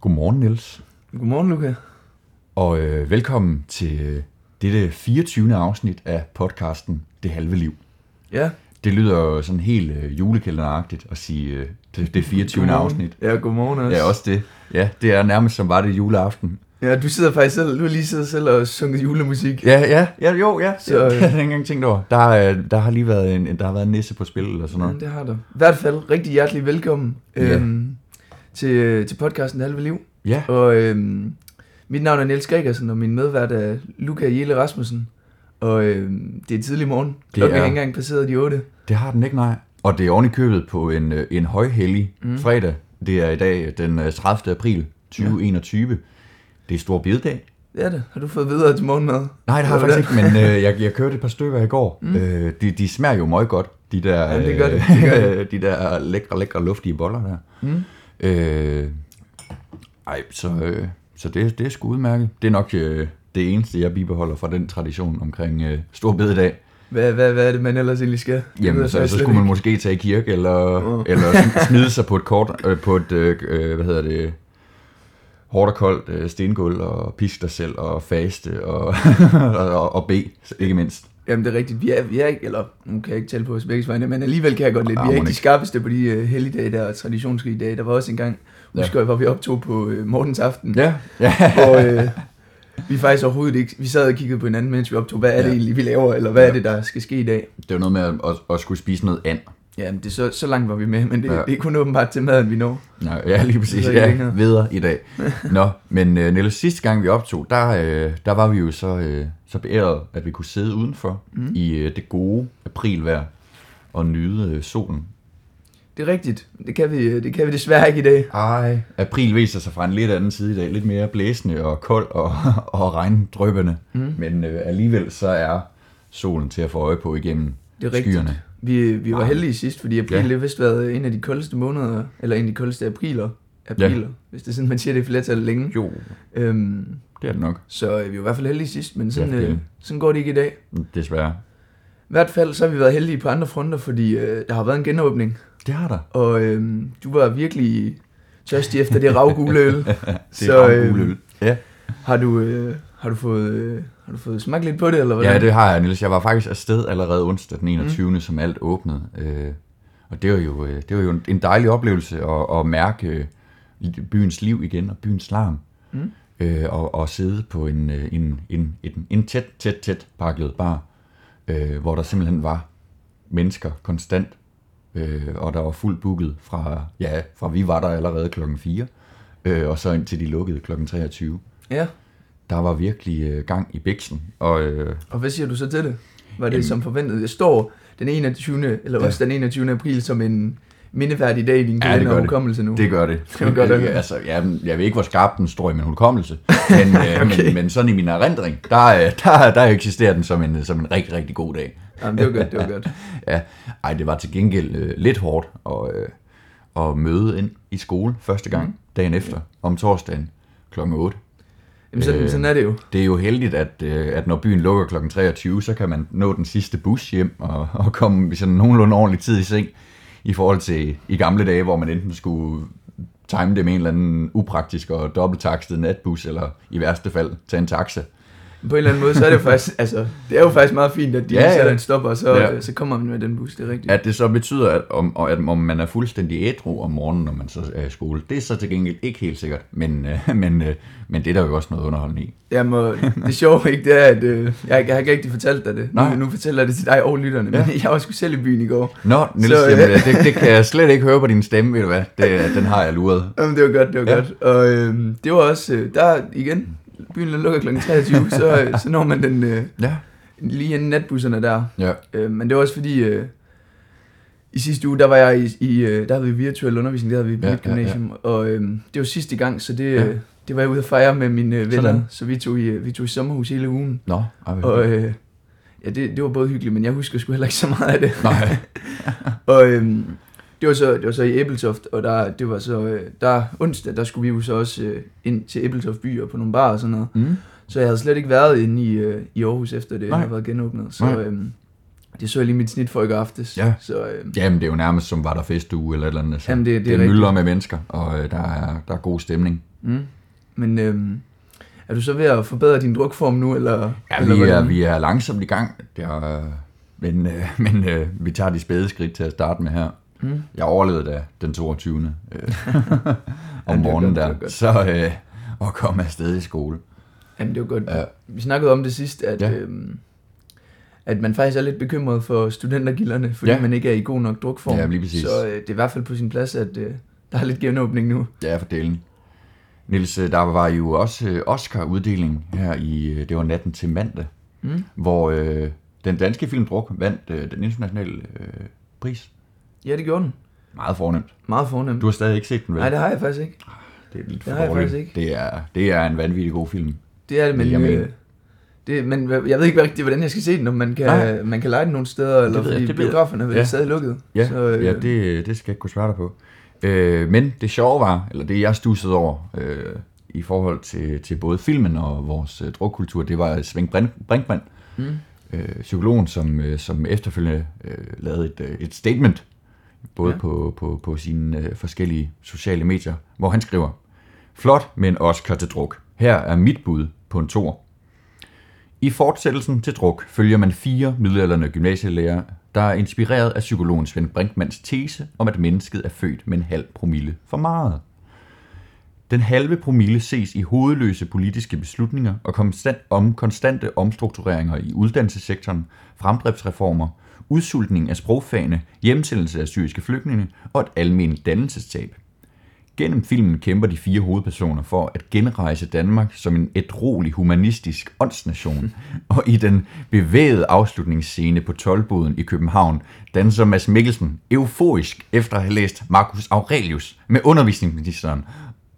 Godmorgen, Niels. Godmorgen, Luca. Og øh, velkommen til øh, dette 24. afsnit af podcasten Det Halve Liv. Ja, Det lyder jo sådan helt øh, julekalenderagtigt at sige øh, det, det 24. godmorgen. afsnit. Ja, godmorgen også. Ja, også det. Ja, det er nærmest som var det juleaften. Ja, du sidder faktisk selv, du har lige siddet selv og sunget julemusik. Ja, ja, ja, jo, ja. Så, øh, det har jeg ikke engang tænkt over. Der, er, der har lige været en, der har været en nisse på spil eller sådan Ja, noget. det har du. I hvert fald rigtig hjertelig velkommen Ja. øhm, til, til podcasten Det Halve Liv. Ja, Og øhm, mit navn er Niels Gregersen, og min medvært er Luca Jelle Rasmussen. Og øhm, det er tidlig morgen. Klokken er ikke engang passeret de 8. det har den ikke, nej. Og det er oven i købet på en, øh, en højhellig mm. fredag. Det er i dag den øh, 30. april 2021. Det er stor bededag. Det er det. Har du fået videre til morgenmad? Nej, det har jeg faktisk ikke, men øh, jeg, jeg kørte et par stykker i går. Mm. Øh, de, de smager jo meget godt, de der, Jamen, det gør det, øh, det gør de der lækre, lækre, luftige boller der. Mm. Øh, ej, så, øh, så det, det er sgu udmærket. Det er nok øh, det eneste, jeg bibeholder fra den tradition omkring øh, stor bededag. Hvad, hvad, hvad er det, man ellers egentlig skal? Jamen, så, så skulle man måske tage i kirke, eller, Åh. eller sm- smide sig på et kort, øh, på et, øh, øh, hvad hedder det, hårdt og koldt øh, stengulv, og piske dig selv, og faste, og, og, og bede, ikke mindst. Jamen det er rigtigt, vi er, vi er ikke, eller nu kan jeg ikke tale på os begge vegne, men alligevel kan jeg godt lidt. Ah, Vi er ikke de skarpeste på de uh, helligdage der, og traditionsrige dage. Der var også en gang, Ja. husker jeg, hvor vi optog på uh, morgens aften, Ja, ja. hvor uh, vi faktisk overhovedet ikke, vi sad og kiggede på hinanden, mens vi optog, hvad er det Ja. egentlig, vi laver, eller hvad er Ja. det, der skal ske i dag. Det var noget med at, at, at skulle spise noget and. Ja, men det er så, så langt var vi med, men det, Ja. det er kun åbenbart til maden, vi når. Nå, ja, lige præcis. Så det Ja, videre i dag. Nå, men uh, Niels, sidste gang vi optog, der, uh, der var vi jo så, uh, så beæret, at vi kunne sidde udenfor mm. i uh, det gode aprilvejr og nyde uh, solen. Det er rigtigt, det kan vi, det kan vi desværre ikke i dag. Ej. April viser sig fra en lidt anden side i dag. Lidt mere blæsende og kold og, og regndrøbende. Mm. Men uh, alligevel så er solen til at få øje på igennem Det er rigtigt. skyerne. Vi, vi var heldige sidst, fordi april Ja. det vist været en af de koldeste måneder, eller en af de koldeste apriler, apriler ja. hvis det er sådan, man siger det i flertal længe. Jo, Øhm, det er det nok. Så øh, vi var i hvert fald heldige sidst, men sådan, Ja, det- øh, sådan går det ikke i dag. Desværre. I hvert fald så har vi været heldige på andre fronter, fordi øh, der har været en genåbning, Det har der. og øh, du var virkelig tørstig efter det ravgule øl. Det Så, øh, øh, Ja. har, du, øh, har, du fået, øh, har du fået smagt lidt på det, eller hvordan? Ja, det har jeg, Niels. Jeg var faktisk afsted allerede onsdag den 21. Mm. som alt åbnede. Øh, og det var jo, øh, det var jo en- en dejlig oplevelse at, at mærke øh, byens liv igen og byens larm. Mm. Øh, og, og sidde på en, øh, en, en, en, en tæt, tæt, tæt pakket bar, øh, hvor der simpelthen var mennesker konstant. Øh, og der var fuldt booket fra, ja, fra vi var der allerede klokken 4, øh, og så indtil de lukkede klokken 23. ja. Der var virkelig øh, gang i bæksen, og øh, Og hvad siger du så til det? Var det Jamen- som forventet? Det står den 21. eller Ja. også den 21. april som en mindeværdig dag i din Ja, det kalender gør og det. hukommelse nu. Det gør det. Det godt at høre. altså, jeg, jeg ved ikke, hvor skarp den står i min hukommelse, men, okay. Okay. men, men sådan i min erindring, der, øh, der, der eksisterer den som en, som en rigtig, rigtig god dag. Jamen, det var godt, det var godt. Ja, ej, det var til gengæld øh, lidt hårdt at, øh, at møde ind i skole første gang, Mhm. dagen efter, om torsdagen klokken 8. Jamen, sådan, Øh, sådan er det jo. Det er jo heldigt, at, øh, at når byen lukker kl. 23, så kan man nå den sidste bus hjem og, og komme i sådan nogenlunde ordentlig tid i seng, i forhold til i gamle dage, hvor man enten skulle time det med en eller anden upraktisk og dobbelttakstet natbus, eller i værste fald tage en taxa. På en eller anden måde, så er det jo faktisk, altså, det er jo faktisk meget fint, at de Ja, ja, sætter en stopper, og så, Ja. så kommer man med den bus, det er rigtigt. At det så betyder, at om, og at om man er fuldstændig ædru om morgenen, når man så er i skole, det er så til gengæld ikke helt sikkert, men, øh, men, øh, men det er der jo også noget underholdende i. Jamen, det sjove ikke, det er, at øh, jeg, jeg har ikke rigtig fortalt dig det. Nej. Nu, nu fortæller jeg det til dig og lytterne, Ja. men jeg var sgu selv i byen i går. Nå, Niels, Så, øh, jamen, det, det kan jeg slet ikke høre på din stemme, ved du hvad? Det, den har jeg luret. Jamen, det var godt, det var ja. godt. Og øh, det var også, øh, der igen, byen lukker kl. 23, så, øh, så når man den øh, Ja. lige inden natbusserne der. Ja. Øh, men det var også fordi, øh, i sidste uge, der var jeg i, i øh, der havde vi virtuel undervisning, der havde vi på Ja, mit ja, ja. gymnasium, og øh, det var sidste gang, så det, Ja. ja. det var jeg ude at fejre med mine øh, venner, Sådan. så vi tog, i, øh, vi tog i sommerhus hele ugen, Nå, ej, og øh, ja, det, det var både hyggeligt, men jeg husker sgu heller ikke så meget af det. Nej. Og øhm, det var så det var så i Æbeltoft, og der det var så øh, der onsdag, der skulle vi jo så også øh, ind til Æbeltoft by og på nogle bar og sådan noget. Mm. Så jeg havde slet ikke været inde i, øh, i Aarhus efter det Nej. havde været genåbnet. Så Nej. øhm, det så jeg lige mit snit for i går aftes. Ja. Så øhm, Jamen, det er jo nærmest som var der festuge eller et eller andet. Så Jamen, det- det er det er rigtigt. mylder med mennesker, og øh, der, er, der er god stemning. Mm. Men øhm, er du så ved at forbedre din drukform nu, eller? Ja, eller vi er, hvordan? vi er langsomt i gang, det er, men, øh, men øh, vi tager de spæde skridt til at starte med her. Mm. Jeg overlevede da den 22. Øh, om morgenen der, så øh, og kom afsted i skole. Jamen, det var godt. Ja. Vi snakkede om det sidst, at, Ja. øhm, at man faktisk er lidt bekymret for studentergilderne, fordi Ja. man ikke er i god nok drukform. Ja, lige præcis. Så øh, det er i hvert fald på sin plads, at øh, der er lidt genåbning nu. Ja, for delen. Niels, øh, der var jo også øh, Oscar-uddeling her i, det var natten til mandag, Mm. hvor øh, den danske film Druk vandt øh, den internationale øh, pris. Ja, det gjorde den. Meget fornemt. Meget fornemt. Du har stadig ikke set den, vel? Nej, det har jeg faktisk ikke. det er lidt det for har jeg faktisk ikke. Det er, det er en vanvittig god film. Det er det, men, jeg øh, det, men jeg ved ikke rigtig, hvordan jeg skal se den, om man kan, Nej. man kan lege den nogle steder, eller fordi det biograferne er Ja. stadig lukket. Ja, så, øh, ja det, det skal jeg ikke kunne svare dig på. Øh, men det sjove var, eller det jeg stussede over, øh, i forhold til, til både filmen og vores øh, drukkultur, det var Svend Brink- Brinkmann, Mm. øh, psykologen, som, øh, som efterfølgende øh, lavede et, øh, et statement, både ja. På, på, på sine øh, forskellige sociale medier, hvor han skriver, Flot med en Oscar til druk. Her er mit bud på en tor. I fortsættelsen til druk følger man fire middelalderne gymnasielærer, der er inspireret af psykologen Svend Brinkmans tese om, at mennesket er født med en halv promille for meget. Den halve promille ses i hovedløse politiske beslutninger og konstant, om konstante omstruktureringer i uddannelsessektoren, fremdriftsreformer, udsultning af sprogfagene, hjemsendelse af syriske flygtninge og et almindeligt dannelsestab. Gennem filmen kæmper de fire hovedpersoner for at genrejse Danmark som en etrolig humanistisk åndsnation, og i den bevægede afslutningsscene på Tolboden i København danser Mads Mikkelsen euforisk efter at have læst Marcus Aurelius med undervisningsministeren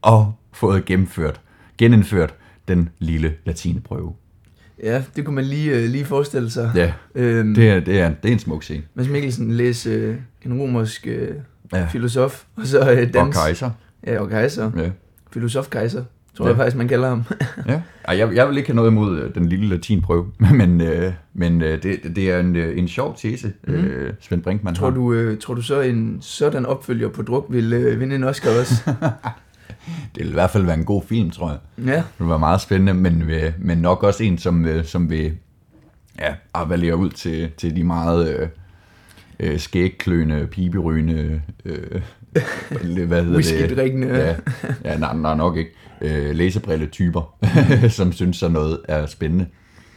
og fået gennemført, genindført den lille latineprøve ja, det kunne man lige, øh, lige forestille sig. Ja, Øhm, det er, det er, det er en smuk scene. Mads Mikkelsen læse øh, en romersk øh, Ja. filosof, og så øh, Og dans. kejser. Ja, og kejser. Ja. Filosof kejser, tror Ja. ja. jeg faktisk, man kalder ham. Ja, Ej, jeg, jeg vil ikke have noget imod øh, den lille latinprøve, men, øh, men øh, det, det er en, øh, en sjov tese, mm. øh, Svend Brinkmann tror, har. du, øh, tror du så, en sådan opfølger på druk vil øh, vinde en Oscar også? Det vil i hvert fald være en god film, tror jeg. ja, Det vil være meget spændende, men, øh, men nok også en, som, øh, som vil ja, appellere ud til, til de meget øh, øh, skægkløende, piberygende, øh, hvad hedder det? Ja, ja nej, nej, nok ikke. Øh, læsebrille-typer, som synes, så noget er spændende.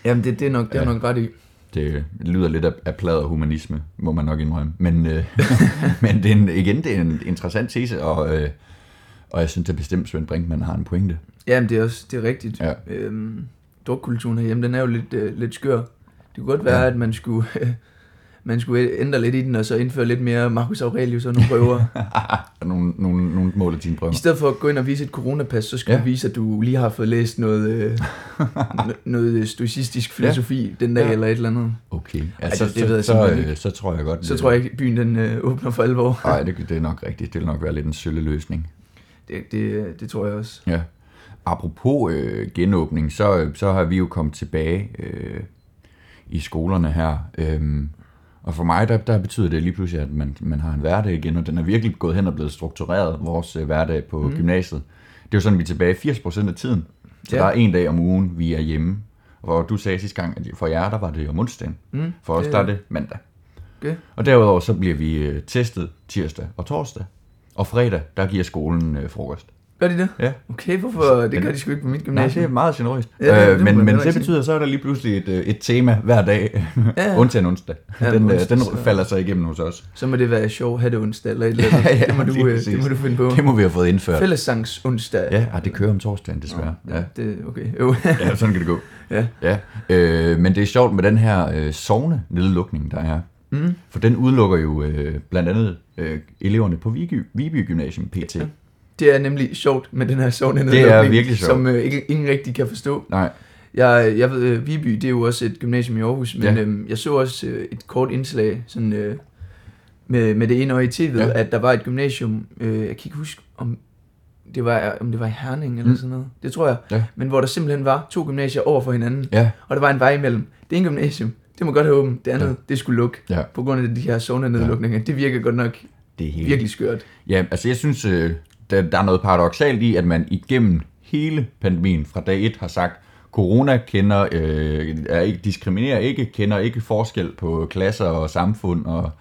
Jamen, det, det er nok, det er Ja. nok ret i. Det lyder lidt af, af plad og humanisme, må man nok indrømme. Men, øh, men det er en, igen, det er en interessant tese, og, øh, og jeg synes, at bestemt Svend Brinkmann har en pointe. Jamen, det er også det er rigtigt. Ja. Øhm, drukkulturen herhjemme, den er jo lidt, øh, lidt skør. Det kunne godt være, Ja. at man skulle, man skulle ændre lidt i den, og så indføre lidt mere Marcus Aurelius og nogle prøver. nogle, nogle, nogle mål af dine prøver. I stedet for at gå ind og vise et coronapas, så skal Ja. du vise, at du lige har fået læst noget, øh, no- noget stoicistisk filosofi ja. den dag, Ja. eller et eller andet. Okay, ja, Ej, så, det- det ved jeg så, så, øh, så tror jeg godt. Så tror jeg ikke, byen den øh, åbner for alvor. Nej, det, det er nok rigtigt. Det vil nok være lidt en sølle løsning. Det, det, det tror jeg også. Ja. Apropos øh, genåbning, så, så har vi jo kommet tilbage øh, i skolerne her. Øhm, og for mig, der, der betyder det lige pludselig, at man, man har en hverdag igen, og den er virkelig gået hen og blevet struktureret, vores øh, hverdag på mm. gymnasiet. Det er jo sådan, vi er tilbage 80% af tiden. Så ja. Der er en dag om ugen, vi er hjemme. Og du sagde sidste gang, at for jer, der var det om onsdagen. Mm, For os, det- der er det mandag. Okay. Og derudover så bliver vi øh, testet tirsdag og torsdag. Og fredag, der giver skolen øh, frokost. Gør de det? Ja. Okay, hvorfor? Det Men- gør de sgu ikke på mit Nej, gymnasium. det er meget generøst. Ja, det- det øh, men, men det betyder så, er der lige pludselig et, øh, et tema hver dag. Ja. Ja. Undtagen onsdag. Ja, den, øh, onsdag, den så- falder så igennem hos os. Så må det være sjov hatte onsdag eller et eller andet. Ja, ja, det, må du, øh, præcis. det må du finde på. Det må vi have fået indført. Fællessangs onsdag. Ja, ah, det kører om torsdagen desværre. Ja, Det, okay, jo. ja sådan kan det gå. ja. Ja. Øh, men det er sjovt med den her øh, sovne nedlukning, der er. Mm. For den udelukker jo øh, blandt andet øh, eleverne på Viby, Viby Gymnasium PT. Ja. Det er nemlig sjovt med den her sovne Det er virkelig sjovt. Som øh, ikke, ingen rigtig kan forstå. Nej, Jeg, jeg ved, øh, Viby, det er jo også et gymnasium i Aarhus, men Ja. øhm, jeg så også øh, et kort indslag sådan, øh, med, med det ene øje i tv'et, Ja. at der var et gymnasium, øh, jeg kan ikke huske, om det var, om det var i Herning eller mm. sådan noget, det tror jeg, Ja. men hvor der simpelthen var to gymnasier over for hinanden, ja, og der var en vej imellem. Det ene gymnasium, det må godt have åbent, det andet, Ja. ja. det skulle lukke, ja. på grund af de her zone-nedlukninger. Det virker godt nok Det er helt virkelig skørt. Ja, altså jeg synes, øh, der, der er noget paradoxalt i, at man igennem hele pandemien fra dag 1 har sagt, corona kender, øh, er ikke, diskriminerer ikke, kender ikke forskel på klasser og samfund og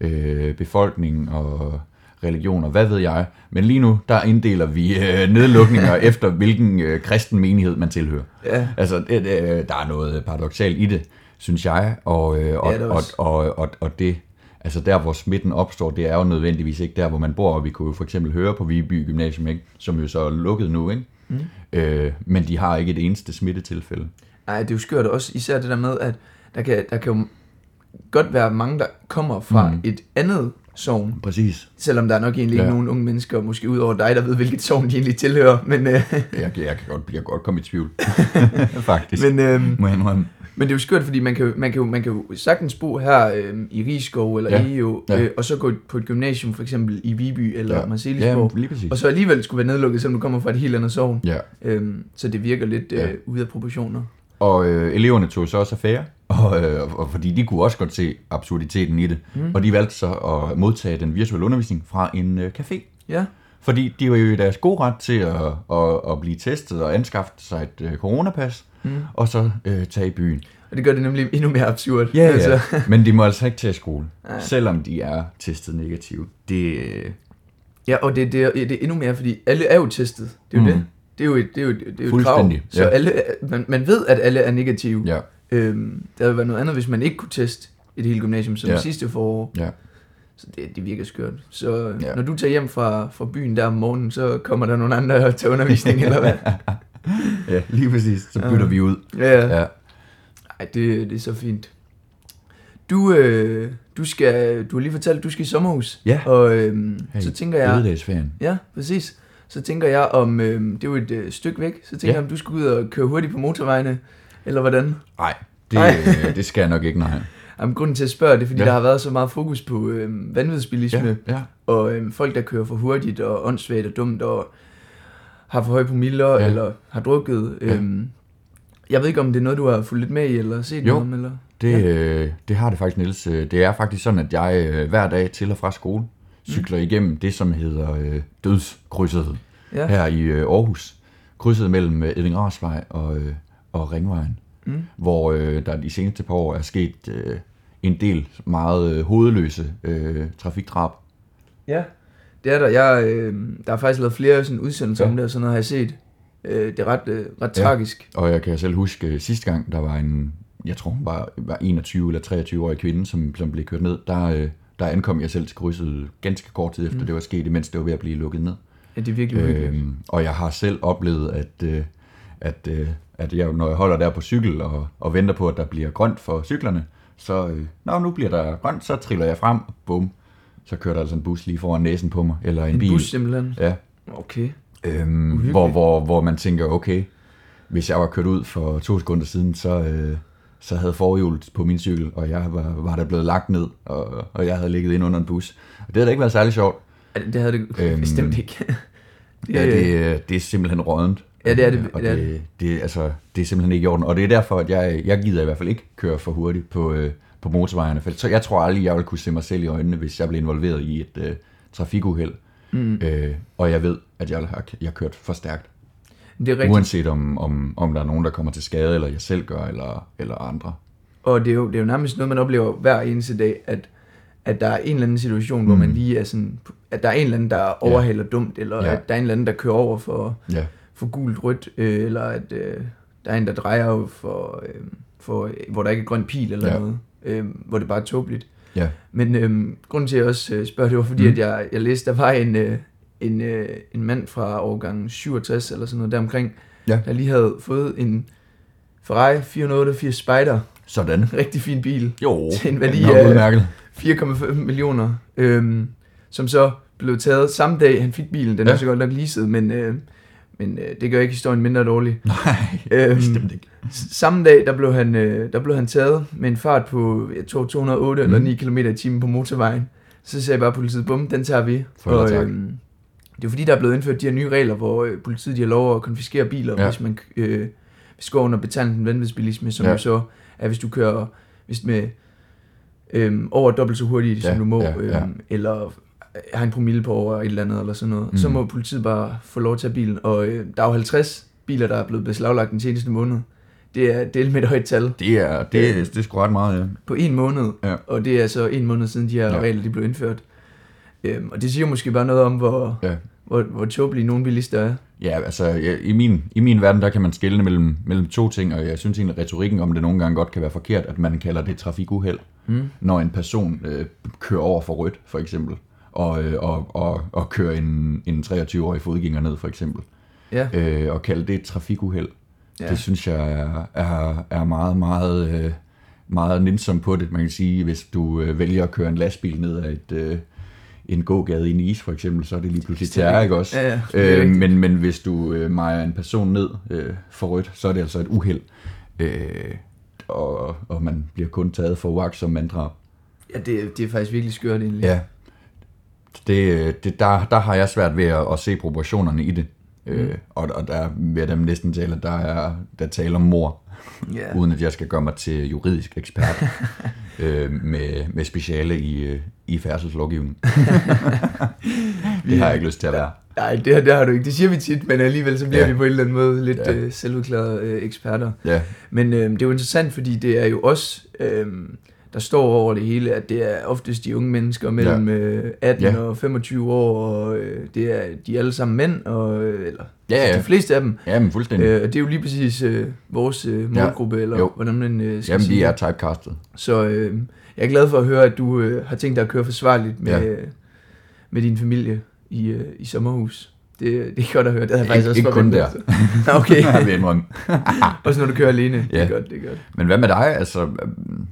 øh, befolkning og religioner, hvad ved jeg. Men lige nu, der inddeler vi øh, nedlukninger efter, hvilken øh, kristen menighed man tilhører. Ja. Altså, det, det, der er noget paradoxalt i det, synes jeg, og, øh, og, Ja, det og, og, og, og det, altså der, hvor smitten opstår, det er jo nødvendigvis ikke der, hvor man bor, og vi kunne jo for eksempel høre på Viby Gymnasium, ikke? som jo så er lukket nu, ikke? Mm. Øh, men de har ikke et eneste smittetilfælde. Nej, det er jo skørt også, især det der med, at der kan, der kan jo godt være mange, der kommer fra Mm. et andet sovn, Præcis. selvom der er nok egentlig Ja. nogen unge mennesker, måske ud over dig, der ved, hvilket sovn de egentlig tilhører, men, øh, Jeg, jeg, kan godt, jeg kan godt komme i tvivl. Faktisk. men, øh, Må jeg indrømme. Men det er jo skørt, fordi man kan, man kan, jo, man kan jo sagtens bo her øh, i Rigskov eller Ja. ja. EO, Ja. øh, og så gå på et gymnasium, for eksempel i Viby eller Ja. ja. Marcelisborg, Ja, lige præcis. og så alligevel skulle være nedlukket, selvom du kommer fra et helt andet sovn. Ja. Øhm, så det virker lidt Ja. øh, ude af proportioner. Og øh, eleverne tog så også affære, og, øh, og fordi de kunne også godt se absurditeten i det. Mm. Og de valgte så at modtage den virtuelle undervisning fra en øh, café. Ja, Fordi de var jo i deres gode ret til at, at, at blive testet og anskaffe sig et øh, coronapas, mm. og så øh, tage i byen. og det gør det nemlig endnu mere absurd. Ja, altså. ja. Men de må altså ikke tage i skole, Nej. selvom de er testet negativt. Det, øh, Ja, og det, det, er, det er endnu mere, fordi alle er jo testet. Det er jo Mm. det. Det er jo et, det er jo, et- det er jo et krav. Så ja. alle, man, man ved, at alle er negative. ja, Øhm, der ville være noget andet, hvis man ikke kunne teste et helt gymnasium som Ja. ja. sidste forår. ja. Så det, det virker skørt. Så Ja. ja. når du tager hjem fra, fra byen der om morgenen, så kommer der nogle andre til undervisning, eller hvad? ja, lige præcis. Så bytter Ja. vi ud. Ja, Ja. Ej, det, det er så fint. Du, øh, du, skal, du har lige fortalt, at du skal i sommerhus. Ja. Og øhm, Hey, så tænker jeg... Ja, præcis. Så tænker jeg om, øhm, det er jo et øh, stykke væk, så tænker Ja. jeg om du skulle ud og køre hurtigt på motorvejene, eller hvordan? Nej, det, øh, det skal jeg nok ikke, nej. Jamen, grunden til at spørge, det er, fordi Ja. der har været så meget fokus på øhm, vanvidsbilisme, Ja, ja. og øhm, folk, der kører for hurtigt og åndssvagt og dumt, og har for høje promiller, Ja. ja. eller har drukket. Ja. Øhm, jeg ved ikke, om det er noget, du har fulgt lidt med i, eller set Jo. noget om, eller? Det, øh, det har det faktisk, Niels. Øh, Det er faktisk sådan, at jeg øh, hver dag til og fra skole cykler igennem det, som hedder øh, dødskrydset Ja. her i øh, Aarhus. Krydset mellem øh, Edving Rarsvej og, øh, og Ringvejen, Mm. hvor øh, der de seneste par år er sket øh, en del meget øh, hovedløse øh, trafikdrab. Ja, det er der. Jeg, øh, der er faktisk lavet flere sådan udsendelser Ja. om det, og sådan noget har jeg set. Øh, det er ret, øh, ret Ja. tragisk. Og jeg kan selv huske øh, sidste gang, der var en, jeg tror hun var, var 21 eller 23-årig kvinde, som, som blev kørt ned. Der, øh, der ankom jeg selv til krydset ganske kort tid efter, mm. det var sket, imens det var ved at blive lukket ned. Ja, det er virkelig. Øhm, og jeg har selv oplevet, at, øh, at, øh, at jeg, når jeg holder der på cykel og, og venter på, at der bliver grønt for cyklerne, så, øh, når nu bliver der grønt, så triller jeg frem, og bum, så kører der altså en bus lige foran næsen på mig, eller en, En bil. bus simpelthen. Ja, Okay. øhm, Uhyggeligt. hvor, hvor, hvor man tænker, okay, hvis jeg var kørt ud for to sekunder siden, så, øh, så havde forhjulet på min cykel, og jeg var, var der blevet lagt ned, og, og jeg havde ligget ind under en bus. Og det havde da ikke været særlig sjovt. Det havde det Øhm, bestemt ikke. det, Ja, det, det er simpelthen rådent. Ja, det er det. Og Det det, det, altså, det er simpelthen ikke i orden. Og det er derfor, at jeg, jeg gider i hvert fald ikke køre for hurtigt på, øh, på motorvejene. For så jeg tror aldrig, jeg vil kunne se mig selv i øjnene, hvis jeg blev involveret i et øh, trafikuheld. Mm. Øh, og jeg ved, at jeg har, jeg kørt for stærkt. det er rigtigt. Uanset om, om, om der er nogen, der kommer til skade, eller jeg selv gør, eller, eller andre. Og det er, jo, det er jo nærmest noget, man oplever hver eneste dag, at, at der er en eller anden situation, mm. hvor Mm. man lige er sådan, at der er en eller anden, der overhaler dumt, eller ja. at der er en eller anden, der kører over for, Ja, for gult rødt, øh, eller at øh, der er en, der drejer for, øh, for, øh, hvor der ikke er grøn pil eller ja. noget, øh, hvor det bare er tåbeligt. ja, Men øh, grunden til, at jeg også øh, spørger, det var fordi, Mm. at jeg, jeg læste, der var en, øh, en, øh, en mand fra årgang 67 eller sådan noget deromkring, Ja. der lige havde fået en Ferrari 488 Spider, sådan. rigtig fin bil, Jo, Til en værdi af- udmærket. 4,5 millioner, øhm, som så blev taget samme dag, han fik bilen. Den Ja. er så godt nok leaset, men, øh, men øh, det gør ikke historien mindre dårlig. Nej, Øhm, bestemt ikke. Samme dag, der blev, han, øh, der blev han taget med en fart på, jeg tror 208 mm. eller Mhm. 9 km i timen på motorvejen. Så sagde bare politiet, bum, den tager vi. Farvel og øhm, det er fordi, der er blevet indført de her nye regler, hvor øh, politiet de har lov at konfiskere biler, Ja. hvis man øh, hvis går under betalingen vanvidsbilisme, som Ja. jo så er, hvis du kører hvis med øhm, over dobbelt så hurtigt, som Ja, du må, ja, øhm, ja. eller har en promille på over et eller andet, eller sådan noget, mm. så må politiet bare få lov til at bilen. Og øh, der er jo 50 biler, der er blevet beslaglagt den seneste måned. Det er del med et højt tal Det er, det, er, det er sgu ret meget, ja. på en måned, Ja. og det er så en måned siden de her Ja. ja. regler de blev indført. Øhm, og det siger måske bare noget om, hvor, Ja. hvor, hvor tåbelige nogle bilister er. Ja, altså ja, i, min, i min verden, der kan man skelne mellem, mellem to ting, og jeg synes egentlig, at retorikken om det nogle gange godt kan være forkert, at man kalder det trafikuheld, Mm. når en person øh, kører over for rødt, for eksempel, og, øh, og, og, og kører en, en 23-årig fodgænger ned, for eksempel. Ja. Øh, og kalde det et trafikuheld, ja. Det synes jeg er, er, er meget, meget, øh, meget nænsomt på det. Man kan sige, hvis du øh, vælger at køre en lastbil ned ad et, øh, en gågade i Nice, for eksempel, så er det lige pludselig terror, ikke også? Ja, ja, Øh, men, men hvis du øh, mejer en person ned øh, for rødt, så er det altså et uheld. Øh, og, og man bliver kun taget for uagtsom manddrab. Ja, det, det er faktisk virkelig skørt egentlig. Ja. Det, øh, det, der, der har jeg svært ved at, at se proportionerne i det. Mm. Øh, og, og der vil jeg dem næsten tale, der er der taler om mor, ja. uden at jeg skal gøre mig til juridisk ekspert øh, med, med speciale i, øh, i færdselslovgivning. det har jeg ikke lyst til at være. Nej, det, har- det har du ikke. Det siger vi tit, men alligevel så bliver Ja. vi på en eller anden måde lidt Ja. øh, selvudklarede øh, eksperter. Ja, Men øh, det er jo interessant, fordi det er jo os, øh, der står over det hele, at det er oftest de unge mennesker mellem øh, 18 Ja. og 25 år, og øh, det er de er alle sammen mænd, og, øh, eller Ja, ja. de fleste af dem. ja men fuldstændig. Øh, det er jo lige præcis øh, vores øh, målgruppe, eller Jo. hvordan man øh, skal Jamen, sige de er det. typecastet. Så øh, jeg er glad for at høre, at du øh, har tænkt dig at køre forsvarligt med, Ja. ja. med din familie i, øh, i sommerhus. Det, det er godt at høre. Det havde jeg faktisk Ikke- også ikke kun. Nå, okay. Jeg vil indrømme. også når du kører alene. Det Ja. er godt, det er godt. Men hvad med dig? Altså, øhm,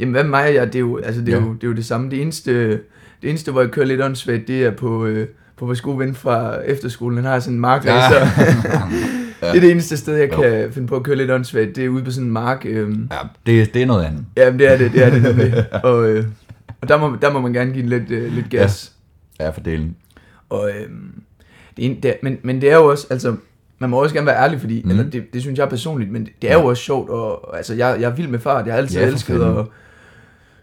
Jamen, hvad med mig og jeg? Det er jo, altså, det er Ja. jo, det, er jo det samme. Det eneste, det eneste, hvor jeg kører lidt åndssvagt, det er på, øh, på vores gode ven fra efterskolen. Han har sådan en mark, Ja. ja. Ja. det er det eneste sted, jeg Jo. kan finde på at køre lidt åndssvagt. Det er ude på sådan en mark. Øhm, ja, det, det er noget andet. Jamen, det er det, det er det nemlig. og, øh, og der må, der må man gerne give lidt, øh, lidt gas. Ja, for delen. Og, øhm, det er, det er, men, men det er jo også, altså, man må også gerne være ærlig, fordi, Mhm. mm. eller det, det synes jeg personligt, men det, det er jo også sjovt, og, og altså, jeg, jeg er vild med fart, jeg har altid Ja, ja, elsket at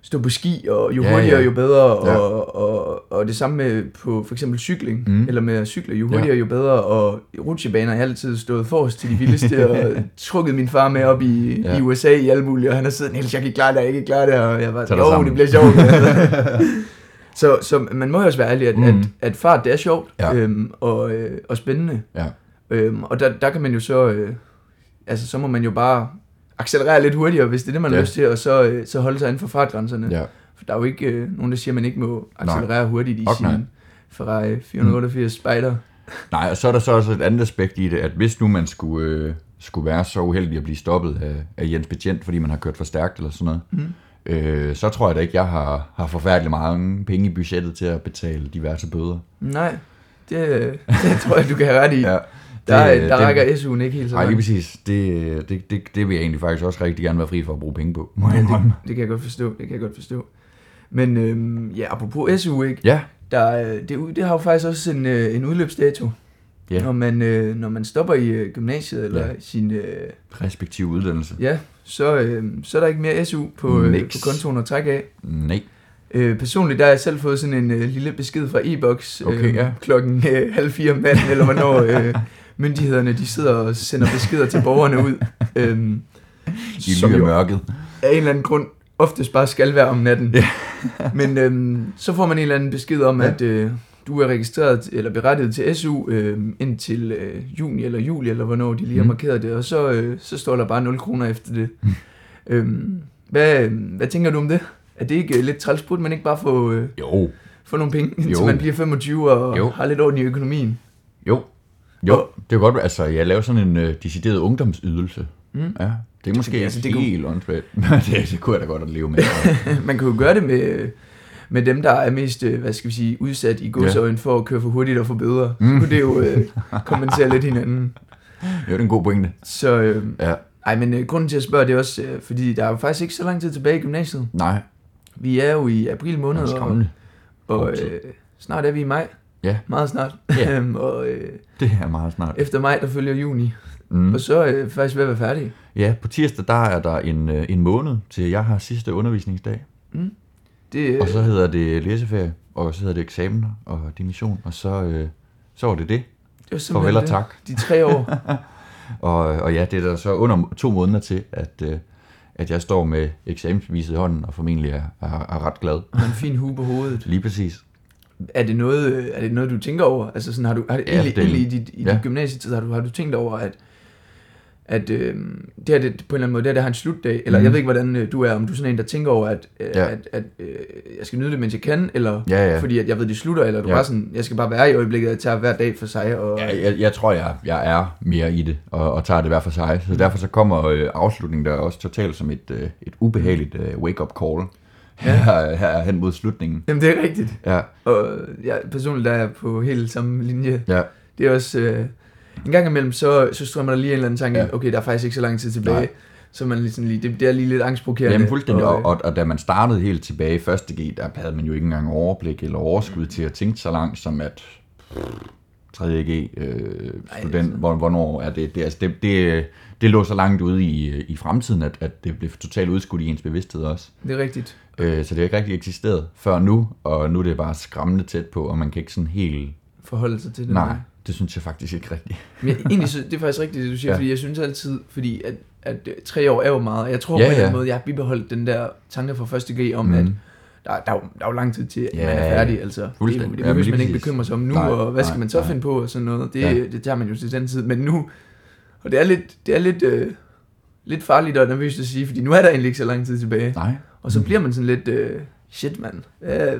stå på ski, og jo Ja, ja, hurtigere, ja. jo bedre, Ja. og, og, og det samme med på for eksempel cykling, mm. eller med at cykle, jo Ja. hurtigere, jo bedre, og rutsjebaner har jeg altid stået forrest til de vildeste, og trukket min far med op i, Ja. ja. i USA i alle mulige, og han har siddet, Niels, jeg kan ikke klare det, jeg kan ikke klare det, og jeg var jo, sammen." det bliver sjovt. Så, så man må jo også være ærlig, at, mm. at, at fart det er sjovt Ja. øhm, og, øh, og spændende. Ja. Øhm, og der, der kan man jo så, øh, altså så må man jo bare accelerere lidt hurtigere, hvis det er det, man Ja. har lyst til, og så, øh, så holde sig inden for fartgrænserne. Ja. For der er jo ikke øh, nogen, der siger, at man ikke må accelerere Nej. hurtigt i nej. sin Ferrari 488 Spider. Nej, og så er der så også et andet aspekt i det, at hvis nu man skulle, øh, skulle være så uheldig at blive stoppet af, af Jens Betjent, fordi man har kørt for stærkt eller sådan noget, Mm. øh, så tror jeg da ikke, jeg har, har forfærdeligt mange penge i budgettet til at betale diverse bøder. Nej, det, det tror jeg, du kan have ret i. Ja, der, det- der det- rækker SU'en ikke helt så Nej, lige præcis. Det, det, det, det vil jeg egentlig faktisk også rigtig gerne være fri for at bruge penge på. må jeg Ja, det, det kan jeg godt forstå, det kan jeg godt forstå. Men øhm, ja, apropos SU, ikke? Ja, Der, øh, det, det har jo faktisk også en, øh, en udløbsdato. Ja. Når, man, øh, når man stopper i øh, gymnasiet, eller Ja. sin... Øh, respektive uddannelse. ja, så, øh, så er der ikke mere SU på, øh, Niks. på kontoen at trække af. Nej. Øh, personligt der har jeg selv fået sådan en øh, lille besked fra e-boks Okay, ja. klokken øh, halv fire om natten, eller hvornår øh, myndighederne de sidder og sender beskeder til borgerne ud. Øh, I ly af mørket. af en eller anden grund oftest bare skal være om natten. Ja. Men øhm, så får man en eller anden besked om, Ja. at øh, du er registreret eller berettiget til SU øh, indtil øh, juni eller juli, eller hvornår de lige har Mm. markeret det, og så, øh, så står der bare 0 kroner efter det. Øhm, hvad, hvad tænker du om det? Er det ikke øh, lidt træls, burde man ikke bare få, øh, Jo, få nogle penge, indtil Jo. man bliver 25 og Jo. har lidt orden i økonomien? jo. Jo, det er godt, altså jeg laver sådan en uh, decideret ungdomsydelse. Mm. Ja, det er måske Altså, det det kunne- helt åndssvagt. det, det kunne jeg da godt at leve med. man kan jo gøre det med, med dem, der er mest, øh, hvad skal vi sige, udsat i godsøjen for at køre for hurtigt og bøder. Så Mm. kunne det jo øh, kompensere lidt hinanden. jo, det er en god pointe. Så, øh, Ja, ej, men øh, grunden til at spørge, det er også, øh, fordi der er jo faktisk ikke så lang tid tilbage i gymnasiet. nej, Vi er jo i april måned, og, og øh, snart er vi i maj. Ja. Meget snart. Ja. Øhm, og øh, Det er meget snart. efter maj, der følger juni. Mm. Mm. Og så er jeg faktisk ved at være færdig. Ja, på tirsdag, der er der en, øh, en måned til, jeg har sidste undervisningsdag. Det, øh, Og så hedder det læseferie og så hedder det eksamener og dimission, og så, øh, så var det det. Det var Farvel og tak. De tre år. Og, og ja, det er der så under to måneder til, at, øh, at jeg står med eksamensbeviset i hånden, og formentlig er, er, er ret glad. Og en fin hue på hovedet. Lige præcis. Er det noget, er det noget du tænker over? Altså sådan, har du, har det, Ja, egentlig, det- egentlig i dit, i ja. dit gymnasietid, har du, har du tænkt over, at, at øh, det her, det, på en eller anden måde, det her, det har en slutdag, eller Mhm. jeg ved ikke, hvordan øh, du er, om du er sådan en, der tænker over, at, øh, Ja. at, at øh, jeg skal nyde det, mens jeg kan, eller Ja, ja. fordi at jeg ved, det slutter, eller du Ja. bare sådan, jeg skal bare være i øjeblikket, jeg tager hver dag for sig, og Jeg, jeg, jeg tror, jeg, jeg er mere i det, og, og tager det hver for sig. Så derfor så kommer øh, afslutningen der også totalt som et, øh, et ubehageligt øh, wake-up call. Her, her hen mod slutningen. Jamen, det er rigtigt. Ja, Og jeg, personligt der er jeg på helt samme linje. ja, Det er også... Øh, en gang imellem, så, så strømmer der lige en eller anden tanke, Ja. ja. okay, der er faktisk ikke så lang tid tilbage. Nej. Så man lige sådan lige, det, det er lige lidt angstprovokerende. Jamen fuldstændig, og, øh, og, og da man startede helt tilbage i første G, der havde man jo ikke engang overblik eller overskud til at tænke så langt som at 3. G øh, student, altså. hvor, hvornår er det, det, altså det, det, det lå så langt ude i, i fremtiden, at, at det blev totalt udskudt i ens bevidsthed også. Det er rigtigt. Øh, så det har ikke rigtig eksisteret før nu, og nu er det bare skræmmende tæt på, og man kan ikke sådan helt... Forholde sig til det. Nej, det synes jeg faktisk ikke rigtigt. Men jeg, egentlig, så, det er faktisk rigtigt, det du siger, Ja. ja. fordi jeg synes altid, fordi at, at tre år er jo meget. Jeg tror Ja, på en eller ja. anden måde, jeg har bibeholdt den der tanke fra første G om, mm. at Mm. der, der, er jo, der er jo lang tid til, at Ja, man er færdig. Altså. Det, det Ja, behøver lige man ikke præcis. bekymre sig om nu, Nej, og hvad skal nej, man så nej. finde på og sådan noget. Det, Ja. det tager man jo til den tid. Men nu, og det er lidt, det er lidt, øh, lidt farligt og nervøst at sige, fordi nu er der egentlig ikke så lang tid tilbage. Nej. Og så bliver man sådan lidt, øh, shit mand, hvad, ja.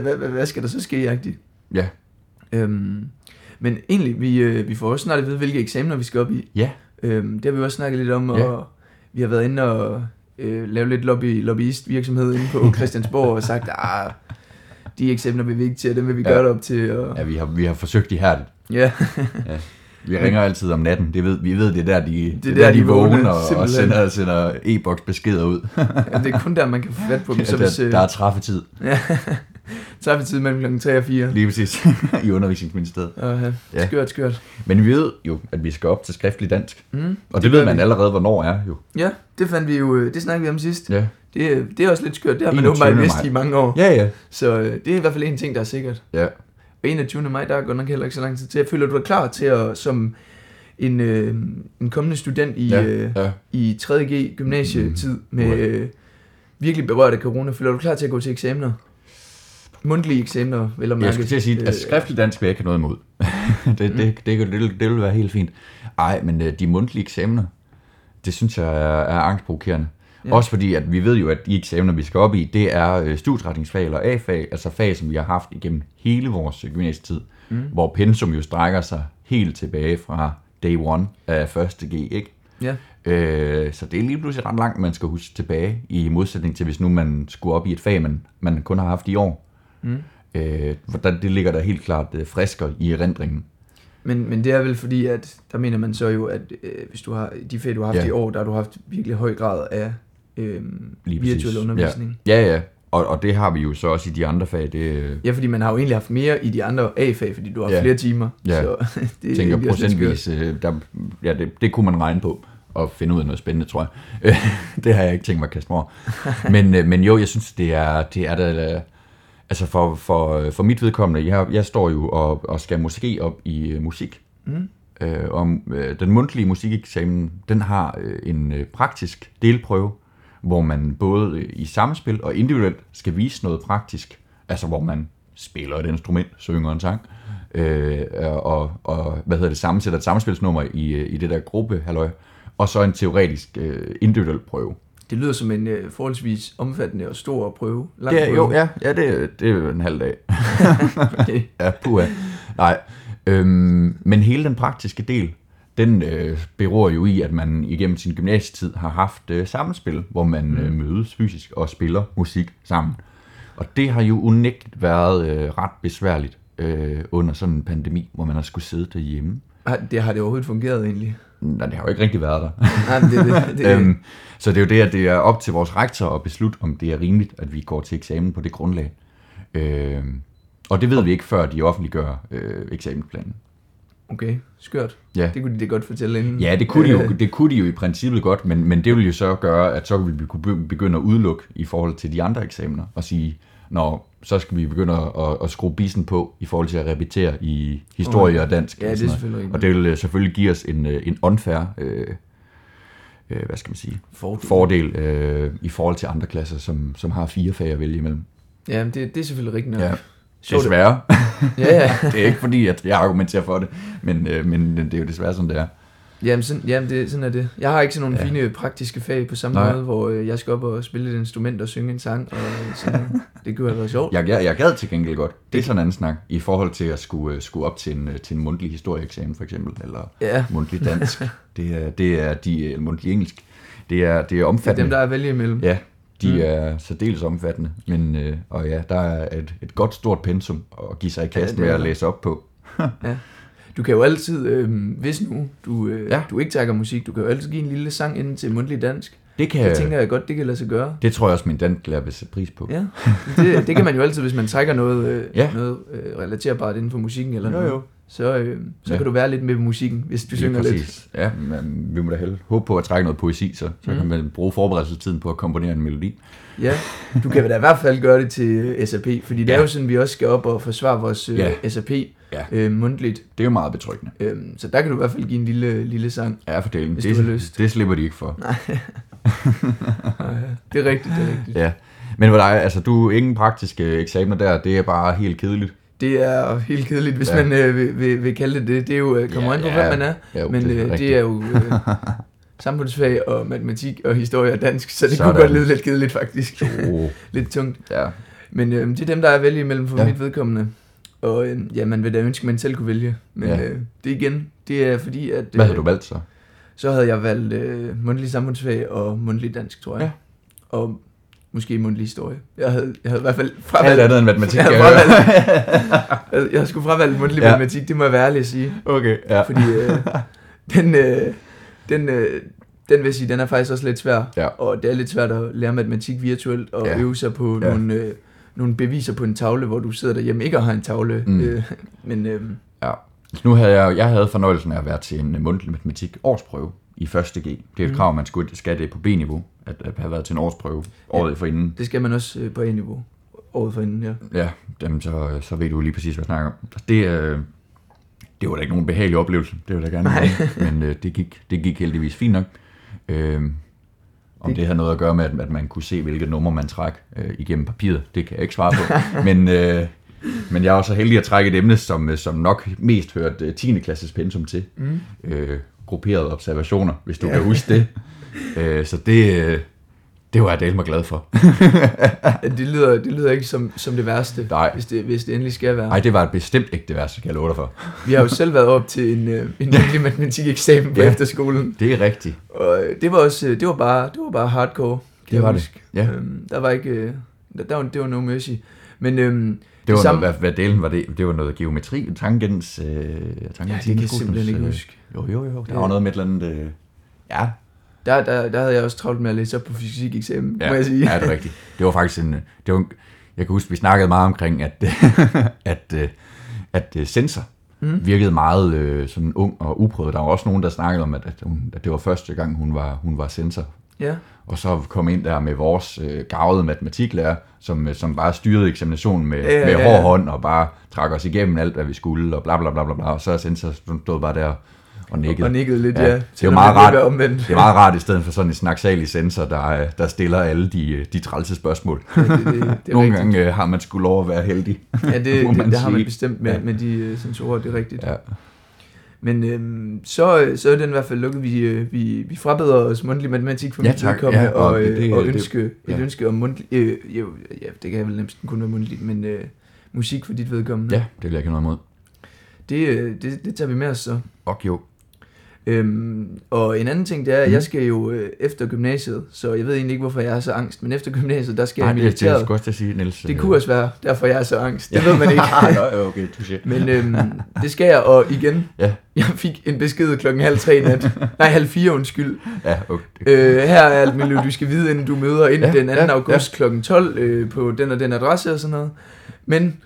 hvad, hvad, hvad, skal der så ske, agtigt? Ja. Øhm, men egentlig, vi, øh, vi får også snart at vide, hvilke eksamener vi skal op i. Ja. Øhm, det har vi også snakket lidt om, og Ja. vi har været inde og øh, lave lidt lobby, lobbyist virksomhed inde på Christiansborg og sagt, ah, de eksamener vil vi ikke til, og dem vil vi Ja. gøre det op til. Og, Ja, vi har, vi har forsøgt ihærdigt. ja. Vi ringer altid om natten. Det ved, vi ved, det er der, de, det er er der, der, de de er vågne, vågner og, og sender, sender e-boks beskeder ud. ja, det er kun der, man kan få fat på dem. Så hvis, der, øh, der er træffetid. ja, så er vi tid mellem klokken 3 og 4. Lige præcis. I undervisningsministeriet. Og, ja. Ja. Skørt, skørt. Men vi ved jo, at vi skal op til skriftlig dansk. Mm, Og det, det det ved man vi. allerede, hvornår er jo. Ja, det fandt vi jo, øh, det snakkede vi om sidst. Ja, Det, øh, det er også lidt skørt, det har man 21. åbenbart vidst i mange år. ja. ja. Så det er i hvert fald en ting, der er sikkert. ja. Og 21. maj, der er godt nok heller ikke så lang tid til. Jeg føler, du er klar til at, som en, øh, en kommende student i, Ja, øh, ja. i 3.G gymnasietid med Okay. øh, virkelig berørt af corona, føler du klar til at gå til eksamener? Mundtlige eksamener, vel at mærke. Jeg skulle til at sige, Øh, at skriftlig dansk vil jeg ikke have noget imod. det, Mm. det, det, det, det, det vil være helt fint. Ej, men øh, de mundtlige eksamener, det synes jeg er, er angstprovokerende. Ja. Også fordi, at vi ved jo, at de eksamener, vi skal op i, det er øh, studietrætningsfag eller A-fag, altså fag, som vi har haft igennem hele vores øh, gymnasietid, Mm. hvor pensum jo strækker sig helt tilbage fra day one af første G, ikke? Ja, Øh, så det er lige pludselig ret langt, man skal huske tilbage, i modsætning til, hvis nu man skulle op i et fag, man, man kun har haft i år. Mm. Øh, hvordan det ligger der helt klart øh, frisker i erindringen. men, men det er vel fordi, at der mener man så jo, at øh, hvis du har de fag, du har haft Ja. i år, der har du haft virkelig høj grad af øh, Lige virtuel præcis. undervisning. Ja, ja. Og, og det har vi jo så også i de andre fag. Det øh, Ja, fordi man har jo egentlig haft mere i de andre A-fag, fordi du har Ja. flere timer. Ja. Så det tænker procentvis, øh, der, ja, det, det kunne man regne på og finde ud af noget spændende, tror jeg. det har jeg ikke tænkt mig at kaste mig over. men, øh, men jo, jeg synes, det er, det er da, altså for, for, for mit vedkommende, jeg, jeg står jo og, og skal måske op i øh, musik. Mm. Øh, om, øh, den mundtlige musikeksamen, den har øh, en øh, praktisk delprøve, hvor man både i samspil og individuelt skal vise noget praktisk, altså hvor man spiller et instrument, synger en sang, øh, og, og hvad hedder det, sammensætter et samspilsnummer i, øh, i det der gruppe, halløj, og så en teoretisk øh, individuel prøve. Det lyder som en øh, forholdsvis omfattende og stor prøve. Lang Det er, prøve. jo, ja, ja det, det er en halv dag. Okay. Ja, puha. Nej. Øhm, men hele den praktiske del, den øh, beror jo i, at man igennem sin gymnasietid har haft øh, sammenspil, hvor man øh, mødes fysisk og spiller musik sammen. Og det har jo unægteligt været øh, ret besværligt øh, under sådan en pandemi, hvor man har skulle sidde derhjemme. Har, det har det overhovedet fungeret egentlig? Nej, det har jo ikke rigtig været der. Nej, det, det, det, øhm, så det er jo det, at det er op til vores rektor at beslutte, om det er rimeligt, at vi går til eksamen på det grundlag. Øhm, og det ved vi ikke, før de offentliggør øh, eksamensplanen. Okay, skørt. Ja. Det kunne de da godt fortælle inden. Ja, det kunne, de jo, Øh, det kunne de jo i princippet godt, men, men det ville jo så gøre, at så ville vi kunne be- begynde at udelukke i forhold til de andre eksamener, og sige, når så skal vi begynde at, at, skrue bisen på i forhold til at repetere i historie og dansk. Ja, og det er selvfølgelig rigtigt. Og det vil øh, selvfølgelig give os en, øh, en unfair øh, øh, hvad skal man sige, Fordel. fordel øh, i forhold til andre klasser, som, som har fire fag at vælge imellem. Ja, det, det er selvfølgelig rigtigt nok. Ja. Sjovt. Desværre. Ja, ja. det er ikke fordi, at jeg argumenterer for det, men, øh, men det er jo desværre sådan, det er. Jamen, sådan, jamen det, sådan er det. Jeg har ikke sådan nogle Ja. fine praktiske fag på samme Nej. måde, hvor øh, jeg skal op og spille et instrument og synge en sang. Og sådan. det kunne have været sjovt. Jeg, jeg, jeg gad til gengæld godt. Det er sådan en anden snak, i forhold til at skulle, øh, skulle op til en, øh, til en mundtlig historieeksamen, for eksempel, eller Ja, mundtlig dansk. det, er, det er de øh, mundtlig engelsk. Det er, det er det er omfattende. dem, der er at vælge imellem. Ja, de Mm. er særdeles omfattende. Men, øh, og ja, der er et, et godt stort pensum at give sig i kast det med at læse op på. Du kan jo altid, øh, hvis nu du, øh, Ja. ja. du ikke tager musik, du kan jo altid give en lille sang ind til mundtlig dansk. Det, kan, Det tænker jeg godt, det kan lade sig gøre. det tror jeg også, min dansklærer vil sætte pris på. Ja, det, det kan man jo altid, hvis man trækker noget, øh, Ja. noget øh, relaterbart inden for musikken eller Jo, noget. jo. Så, øh, så Ja. kan du være lidt med musikken, hvis du synger lidt. Ja, men vi må da hellere håbe på at trække noget poesi, så, så Mm. kan man bruge forberedelsestiden på at komponere en melodi. Ja, du kan da i hvert fald gøre det til øh, SAP, fordi det Ja. er jo sådan, vi også skal op og forsvare vores øh, Ja. SAP Ja. øh, mundtligt. Det er jo meget betryggende. Øhm, så der kan du i hvert fald give en lille, lille sang. Ja, for delen. Hvis det, du har lyst. det slipper de ikke for. Øh, det er rigtigt, det er rigtigt. Ja. Men for dig, altså du ingen praktiske eksamener der, det er bare helt kedeligt. Det er helt kedeligt, hvis Ja. man øh, vil, vil, vil kalde det det. Det er jo, øh, kommer Ja, an på, ja. hvem man er. Ja, Men det er øh, det er jo øh, samfundsfag og matematik og historie og dansk, så det Sådan. kunne godt lyde lidt kedeligt faktisk. Oh, lidt tungt. ja. Men øh, det er dem, der er vælge imellem for Ja. mit vedkommende. Og øh, ja, man vil da ønske, at man selv kunne vælge. Men Ja. øh, det igen, det er fordi, at... Hvad øh, har du valgt så? Så havde jeg valgt øh, mundtlig samfundsfag og mundtlig dansk, tror jeg. Ja. Og måske mundtlig historie. Jeg havde, jeg havde i hvert fald Alt fravalgt... andet end matematik. Jeg kan havde jeg jeg, jeg skulle fravalgt mundtlig Ja. matematik, det må jeg være ærlig at sige. Okay, ja. Fordi øh, den, øh, den, øh, den vil jeg sige, den er faktisk også lidt svær. Ja. Og det er lidt svært at lære matematik virtuelt og Ja. øve sig på Ja. nogle, øh, nogle beviser på en tavle, hvor du sidder derhjemme ikke og har en tavle. Mm. Øh, men øh, Ja. Så nu havde jeg, jeg havde fornøjelsen af at være til en mundtlig matematik årsprøve i 1. G. Det er et Mm. krav, man skulle, skal det på B-niveau, at, at have været til en årsprøve året ja. forinden. det skal man også øh, på A-niveau. Året forinden, ja. Ja, jamen, så, så ved du lige præcis, hvad jeg snakker om. Det, øh, det var da ikke nogen behagelig oplevelse, det vil jeg gerne sige. Men øh, det, gik, det gik heldigvis fint nok. Øh, om det, Det- har noget at gøre med, at, at man kunne se, hvilke numre man træk øh, igennem papiret, det kan jeg ikke svare på. men, øh, men jeg også så heldig at trække et emne, som, øh, som nok mest hørte øh, 10. klasses pensum til. Mm. Øh, grupperede observationer, hvis du Ja. kan huske det. øh, så det, øh, det var jeg delt mig glad for. Det, lyder, det lyder ikke som, som det værste, Nej. hvis det, hvis det endelig skal være. Nej, det var bestemt ikke det værste, kan jeg love dig for. Vi har jo selv været op til en, øh, en mundtlig matematikeksamen på Ja. efterskolen. Det er rigtigt. Og øh, det var også, øh, det var bare, det var bare hardcore. Det var det, ja. Øhm, der var ikke, øh, der, der var, det var no mercy. Men øhm, Det var samme- noget, hvad, hvad delen var det? Det var noget geometri, tangens... Øh, tangens ja, det kan jeg simpelthen ikke huske. Jo, jo, jo. Der Ja. var noget med et eller andet... Øh, ja, Der, der, der havde jeg også travlt med at læse op på fysikeksamen, ja, må jeg sige. ja, det er rigtigt. Det var faktisk en... Det var, en- jeg kan huske, vi snakkede meget omkring, at, at, øh, at øh, sensor Mm. virkede meget øh, sådan ung og uprøvet. Der var også nogen, der snakkede om, at, at, hun, at det var første gang, hun var, hun var sensor. Ja, Og så kom ind der med vores øh, gavede matematiklærer, som, som bare styrede eksaminationen med, Ja, ja, med hård ja. hånd og bare trak os igennem alt, hvad vi skulle, og bla bla bla bla, bla. og så er sensor stod bare der og nikkede. og nikkede lidt, Ja, ja. det er meget rart. omvendt. Det er meget rart, i stedet for sådan en snaksalig sensor, der, øh, der stiller alle de, øh, de trælse spørgsmål. Ja, det, det, det Nogle rigtigt. gange øh, har man sgu lov at være heldig. Ja, det, det, man det har man bestemt med, Ja. med de øh, sensorer, det er rigtigt. Ja. Men øhm, så, så er den i hvert fald lukket. Vi, øh, vi, vi frabeder os mundtlig matematik for Ja, mit vedkommende, Ja, og og, øh, det- og det- ønske, et ja. ønske om mundtlig, øh, jo, ja, det kan vel næsten kun være mundtligt, men øh, musik for dit vedkommende. ja, det vil jeg ikke have noget imod. Det, det, det tager vi med os så. Og jo. Øhm, og en anden ting, det er, at Mhm. jeg skal jo øh, efter gymnasiet, så jeg ved egentlig ikke, hvorfor jeg er så angst, men efter gymnasiet, der skal Nej, jeg i det, det, det militæret. til at sige, Niels. Det kunne også være, derfor jeg er så angst. Det ved man ikke. Nå, okay, touché. Men øhm, det skal jeg, og igen, Ja. jeg fik en besked klokken halv tre nat. Nej, halv fire, undskyld. Ja, okay. Øh, her er alt muligt, du skal vide, inden du møder ind Ja, ja, den 2. ja, Ja, august ja. klokken 12 øh, på den og den adresse og sådan noget. Men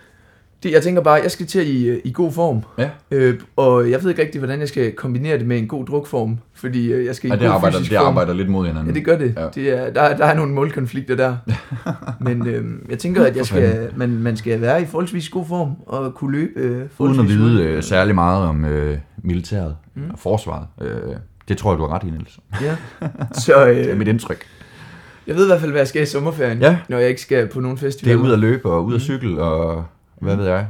Det, jeg tænker bare, jeg skal til i, øh, i god form, Ja, øh, og jeg ved ikke rigtig, hvordan jeg skal kombinere det med en god drukform, fordi øh, jeg skal i ja god det, arbejder, fysisk det form. arbejder lidt mod hinanden. Ja, det gør det. Ja. Det er, der, der er nogle målkonflikter der. Men øh, jeg tænker, at jeg skal, man, man skal være i forholdsvis god form og kunne løbe øh, Uden at vide øh, særlig meget om øh, militæret Mm. og forsvaret. Øh, det tror jeg, du har ret i, Niels. Ja. Så Det er øh, mit indtryk. jeg ved i hvert fald, hvad jeg skal i sommerferien, Ja. når jeg ikke skal på nogen Det er festival. ud at løbe og ud at Mm. cykle og hvad ved jeg.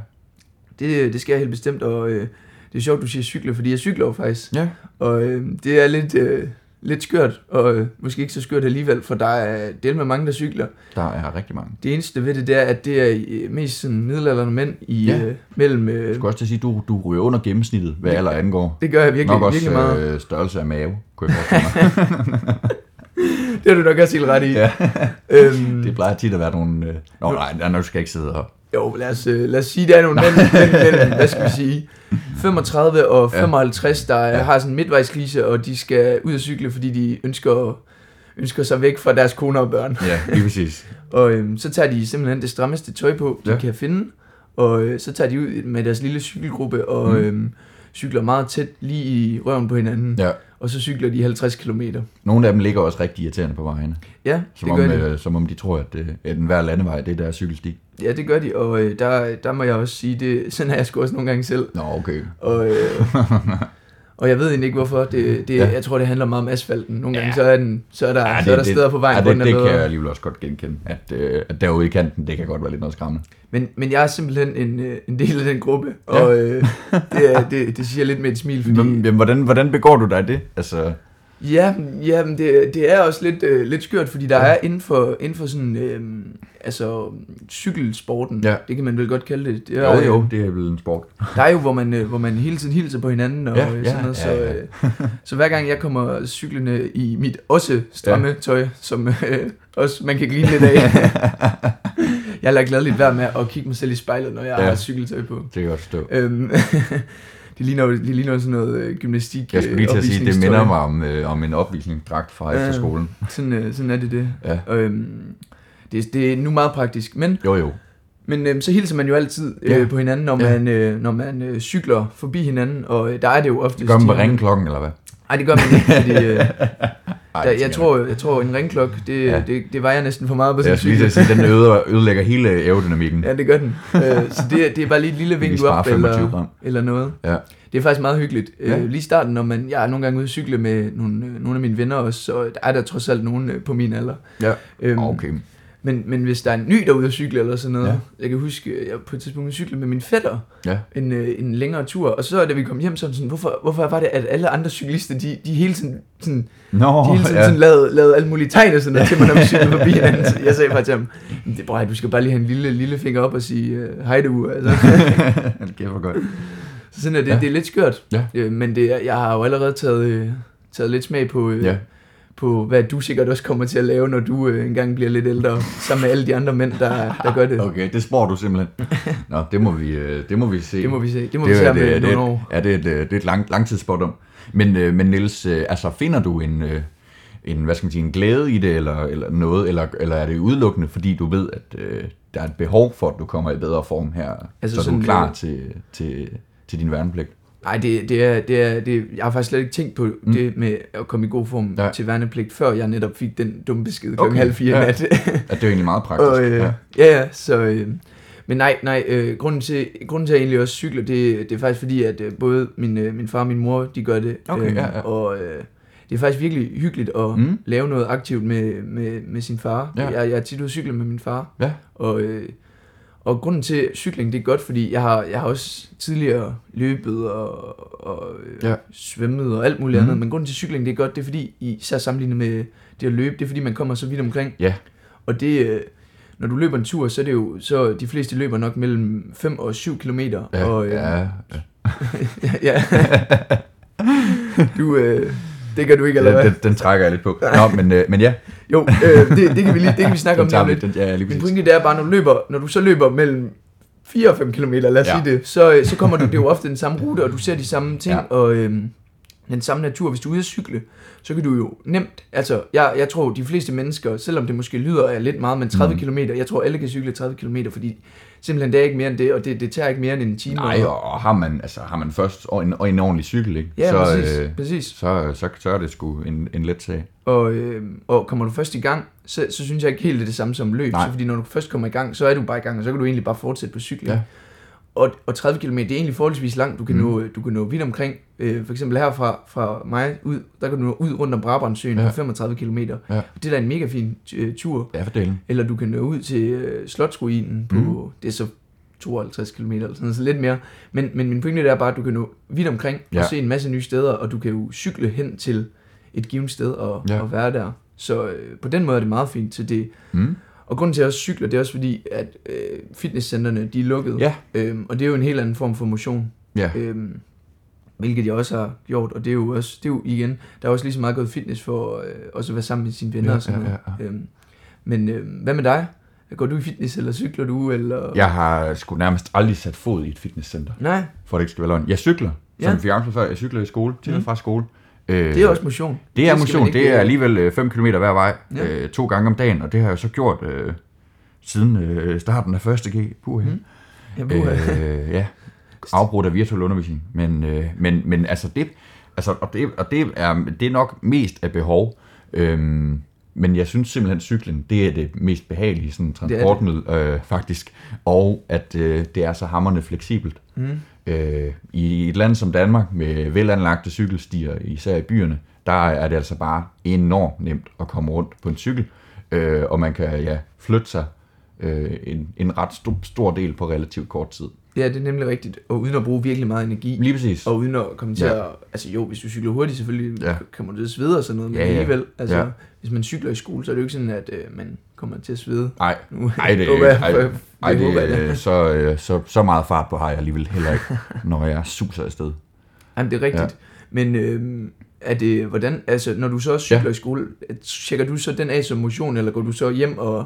Det, det skal jeg helt bestemt, og øh, det er sjovt, du siger cykler, fordi jeg cykler jo faktisk. Ja. Og øh, det er lidt, øh, lidt skørt, og øh, måske ikke så skørt alligevel, for der er del med mange, der cykler. Der er rigtig mange. Det eneste ved det, det er, at det er øh, mest sådan middelalderne mænd i Ja. øh, mellem... Øh, Jeg skulle også til at sige, du, du ryger under gennemsnittet, hvad alder angår. det gør jeg virkelig, Nok også virkelig meget. øh, størrelse af mave, kunne jeg mig. Det har du nok også helt ret i. ja, Øhm, det plejer tit at være nogle... Øh... Nå nej, nu skal jeg ikke sidde her. Jo, lad os, øh, lad os sige, der er nogle mænd, mænd mellem, hvad skal vi sige, 35 og Ja. 55, der Ja. har sådan en midtvejskrise, og de skal ud og cykle, fordi de ønsker, ønsker sig væk fra deres koner og børn. Ja, lige præcis. Og øhm, så tager de simpelthen det strammeste tøj på, de Ja. kan finde, og øh, så tager de ud med deres lille cykelgruppe og mm. øhm, cykler meget tæt lige i røven på hinanden, ja. Og så cykler de 50 km. Nogle af dem ligger også rigtig irriterende på vejene. Ja, Som, det om, gør de. øh, som om de tror, at, øh, at enhver landevej, det er deres cykelsti. Ja, det gør de, og øh, der, der må jeg også sige, det, sådan er jeg sgu også nogle gange selv. Nå, okay. Og, øh, og jeg ved egentlig ikke hvorfor. Det, det, Ja. Jeg tror, det handler meget om asfalten. Nogle gange Ja. så er, den, så er der, ja, så er der steder på vejen, ja, det, den det er kan jeg alligevel også godt genkende. At, øh, at derude i kanten, det kan godt være lidt noget skræmmende. Men, men jeg er simpelthen en, øh, en del af den gruppe, Ja. og øh, det, det, det siger jeg lidt med et smil, fordi... Jamen, jamen, hvordan, hvordan begår du dig det? Altså, Ja, ja men det, det er også lidt, øh, lidt skørt, fordi der Ja. ja. er inden for, inden for sådan, øh, altså cykelsporten, Ja. det kan man vel godt kalde det. det jo er, jo, det er vel en sport. Der er jo, hvor man, øh, hvor man hele tiden hilser på hinanden og Ja, ja, ja, sådan noget, ja, ja. så, øh, så hver gang jeg kommer cyklende i mit også stramme ja. tøj, som øh, også man kan grine lidt af, jeg lader gladeligt være med at kigge mig selv i spejlet, når jeg Ja. ja. har cykeltøj på. Det kan jeg godt forstå. Øhm, det, ligner, det ligner sådan noget øh, gymnastik Jeg skulle lige til at sige, det minder mig om, øh, om en opvisningsdragt fra Ja. efterskolen. Sådan, øh, sådan er det det. Ja. Øhm, det, det er nu meget praktisk, men, Jo jo. men øhm, så hilser man jo altid øh, Ja. på hinanden, når Ja. man, øh, når man øh, cykler forbi hinanden, og øh, der er det jo ofte... Gør man på ringeklokken, eller hvad? Nej, det gør man ikke, fordi øh, Ej, der, jeg, tror, jeg tror, en ringklok, det, Ja. ja. det, det vejer næsten for meget på Jeg til cykel. at sige, den øde, ødelægger hele aerodynamikken. Ja, det gør den. øh, så det, det er bare lige et lille Vi vink op 25 eller, eller noget. Ja. Det er faktisk meget hyggeligt. Ja. Øh, lige i starten, når man, jeg er nogle gange ude at cykle med nogle, nogle af mine venner også, så der er der trods alt nogen øh, på min alder. Ja. Øhm, Okay. Men, men hvis der er en ny derude at cykle eller sådan noget, Ja. ja. jeg kan huske, jeg på et tidspunkt cyklede med min fætter Ja. en, øh, en længere tur, og så da vi kom hjem, så var det sådan, hvorfor, hvorfor var det, at alle andre cyklister, de, de hele tiden, sådan, Nå, de hele tiden ja. sådan lavede, lavede alle mulige tegn og sådan noget til mig, når vi cyklede forbi hinanden. Så Jeg sagde bare til ham, det, bror, du skal bare lige have en lille, lille finger op og sige, øh, hej du. Altså. det kan godt. Så sådan er det, Ja. ja. det er lidt skørt, Ja. øh, men det, jeg har jo allerede taget, øh, taget lidt smag på, øh, Ja. På, hvad du sikkert også kommer til at lave, når du øh, engang bliver lidt ældre, sammen med alle de andre mænd, der, der gør det. Okay, det spår du simpelthen. Nå, det må vi, øh, det må vi se. Det må vi se. Det må det, vi se om det, øh, det, nogle det, år. Ja, det er et, øh, det er et lang, langtidsspot om. Men, øh, men Niels, øh, altså finder du en, øh, en, hvad skal man sige, en glæde i det, eller, eller noget, eller, eller er det udelukkende, fordi du ved, at øh, der er et behov for, at du kommer i bedre form her, altså så du sådan, er klar øh, til, til, til din værnepligt? Nej, det, det, er, det, er, det jeg har faktisk slet ikke tænkt på Mm. det med at komme i god form Ja. ja. til værnepligt, før jeg netop fik den dumme besked Okay, halv fire ja. nat. At det er jo egentlig meget praktisk. og, øh, ja. ja. ja, så... Øh, men nej, nej, øh, grunden, til, grunden til, at jeg egentlig også cykler, det, det er faktisk fordi, at øh, både min, øh, min far og min mor, de gør det. Okay, øh, ja, ja. Og øh, det er faktisk virkelig hyggeligt at mm. lave noget aktivt med, med, med sin far. Ja. Jeg, jeg er tit ude at cykle med min far. Ja. Og, øh, og grunden til cykling, det er godt, fordi jeg har, jeg har også tidligere løbet og, og øh, Ja. svømmet og alt muligt Mhm. mm. andet. Men grunden til cykling, det er godt, det er fordi, især sammenlignet med det at løbe, det er fordi, man kommer så vidt omkring. Ja. Og det, øh, når du løber en tur, så er det jo, så de fleste løber nok mellem 5 og 7 kilometer. Ja, og, øh, ja, ja. ja. du, øh, det kan du ikke, eller Den, hvad? den, den trækker jeg lidt på. Nå, men, øh, men ja, Jo, øh, det, det, kan vi lige, det kan vi snakke om lige lidt. Den, ja, lige Min pointe det er bare, når du, løber, når du så løber mellem 4 og 5 km, lad os Ja. sige det, så, øh, så kommer du, det er jo ofte den samme rute, og du ser de samme ting, Ja. og øhm, den samme natur. Hvis du er ude at cykle, så kan du jo nemt, altså jeg, jeg tror de fleste mennesker, selvom det måske lyder af lidt meget, men 30 mm. km, jeg tror alle kan cykle 30 km, fordi simpelthen det er ikke mere end det, og det, det tager ikke mere end en time. Nej, og, og har man, altså, har man først en, en ordentlig cykel, ikke? Ja, så, præcis, øh, præcis. Så, så, så er det sgu en, en let sag. Og, øh, og kommer du først i gang, så, så synes jeg ikke helt, det er det samme som løb. Nej. Så fordi når du først kommer i gang, så er du bare i gang, og så kan du egentlig bare fortsætte på cykling. Ja. Og, og 30 km, det er egentlig forholdsvis langt. Du kan, Mm. nå, du kan nå vidt omkring. Øh, for eksempel her fra, fra mig ud, der kan du nå ud rundt om Brabrandsøen Ja. på 35 km. Ja. Det er da en mega fin øh, tur. Ja, for delen. Eller du kan nå ud til øh, Slotsruinen på, Mm. det er så 52 km eller sådan noget, så lidt mere. Men, men min pointe er bare, at du kan nå vidt omkring Ja. og se en masse nye steder, og du kan jo cykle hen til et givet sted og, ja. og være der. Så øh, på den måde er det meget fint til det. Mm. Og grunden til at jeg også cykler, det er også fordi, at øh, fitnesscentrene, de er lukket. Ja. Øhm, og det er jo en helt anden form for motion. Ja. Øhm, hvilket jeg også har gjort, og det er jo også, det er jo igen, der er også lige så meget gået fitness for øh, også at være sammen med sine venner Ja, og sådan ja, noget. ja, Øhm, men øh, hvad med dig? Går du i fitness, eller cykler du, eller? Jeg har sgu nærmest aldrig sat fod i et fitnesscenter, Nej, for at det ikke skal være løgn. Jeg cykler, som Ja. vi fik før. Jeg cykler i skole, til og Mm. fra skole. Øh, det er også motion. Det er skal motion, det er alligevel 5 km hver vej, Ja. øh, to gange om dagen, og det har jeg så gjort øh, siden øh, starten af 1. G. Puh, Mm. Ja, øh, ja, afbrudt af virtuel undervisning. Men, øh, men, men altså det, altså, og det, og det, er, det er nok mest af behov. Øhm, men jeg synes simpelthen, at cyklen, det er det mest behagelige sådan, er det. transportmiddel, øh, faktisk. Og at øh, det er så hammerende fleksibelt. Mm. Øh, I et land som Danmark med velanlagte cykelstier, især i byerne, der er det altså bare enormt nemt at komme rundt på en cykel, øh, og man kan ja, flytte sig øh, en, en ret stor, stor del på relativt kort tid. Ja, det er nemlig rigtigt. Og uden at bruge virkelig meget energi. Lige præcis. Og uden at komme til Ja. at... Altså jo, hvis du cykler hurtigt, selvfølgelig Ja. du til at svede og sådan noget, men Ja, ja. alligevel, altså, Ja. hvis man cykler i skole, så er det jo ikke sådan, at øh, man kommer til at svede. Nej, Nu, ej, det, håber ej, for- ej, det håber det, øh, så, øh, så, så meget fart på har jeg alligevel heller ikke, når jeg suser afsted. Jamen, det er rigtigt. Ja. Men øh, er det, hvordan, altså, når du så også cykler ja. i skole, tjekker du så den af som motion, eller går du så hjem og,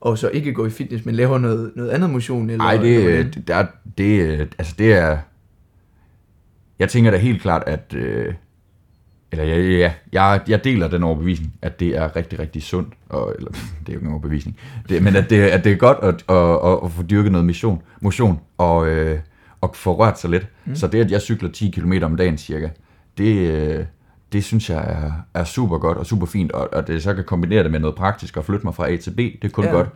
og så ikke går i fitness, men laver noget, noget andet motion? Eller, Nej, det, eller øh, der, det, øh, altså det er... Jeg tænker da helt klart, at... Øh, eller ja, ja, jeg, jeg deler den overbevisning, at det er rigtig, rigtig sundt. Og, eller, det er jo ikke en overbevisning. Det, men at det, at det er godt at, at, at, at få dyrket noget motion, motion og, øh, og få rørt sig lidt. Mm. Så det, at jeg cykler 10 km om dagen cirka, det, øh, det synes jeg er, er super godt og super fint. Og, og det så kan kombinere det med noget praktisk og flytte mig fra A til B, det er kun Ja. godt.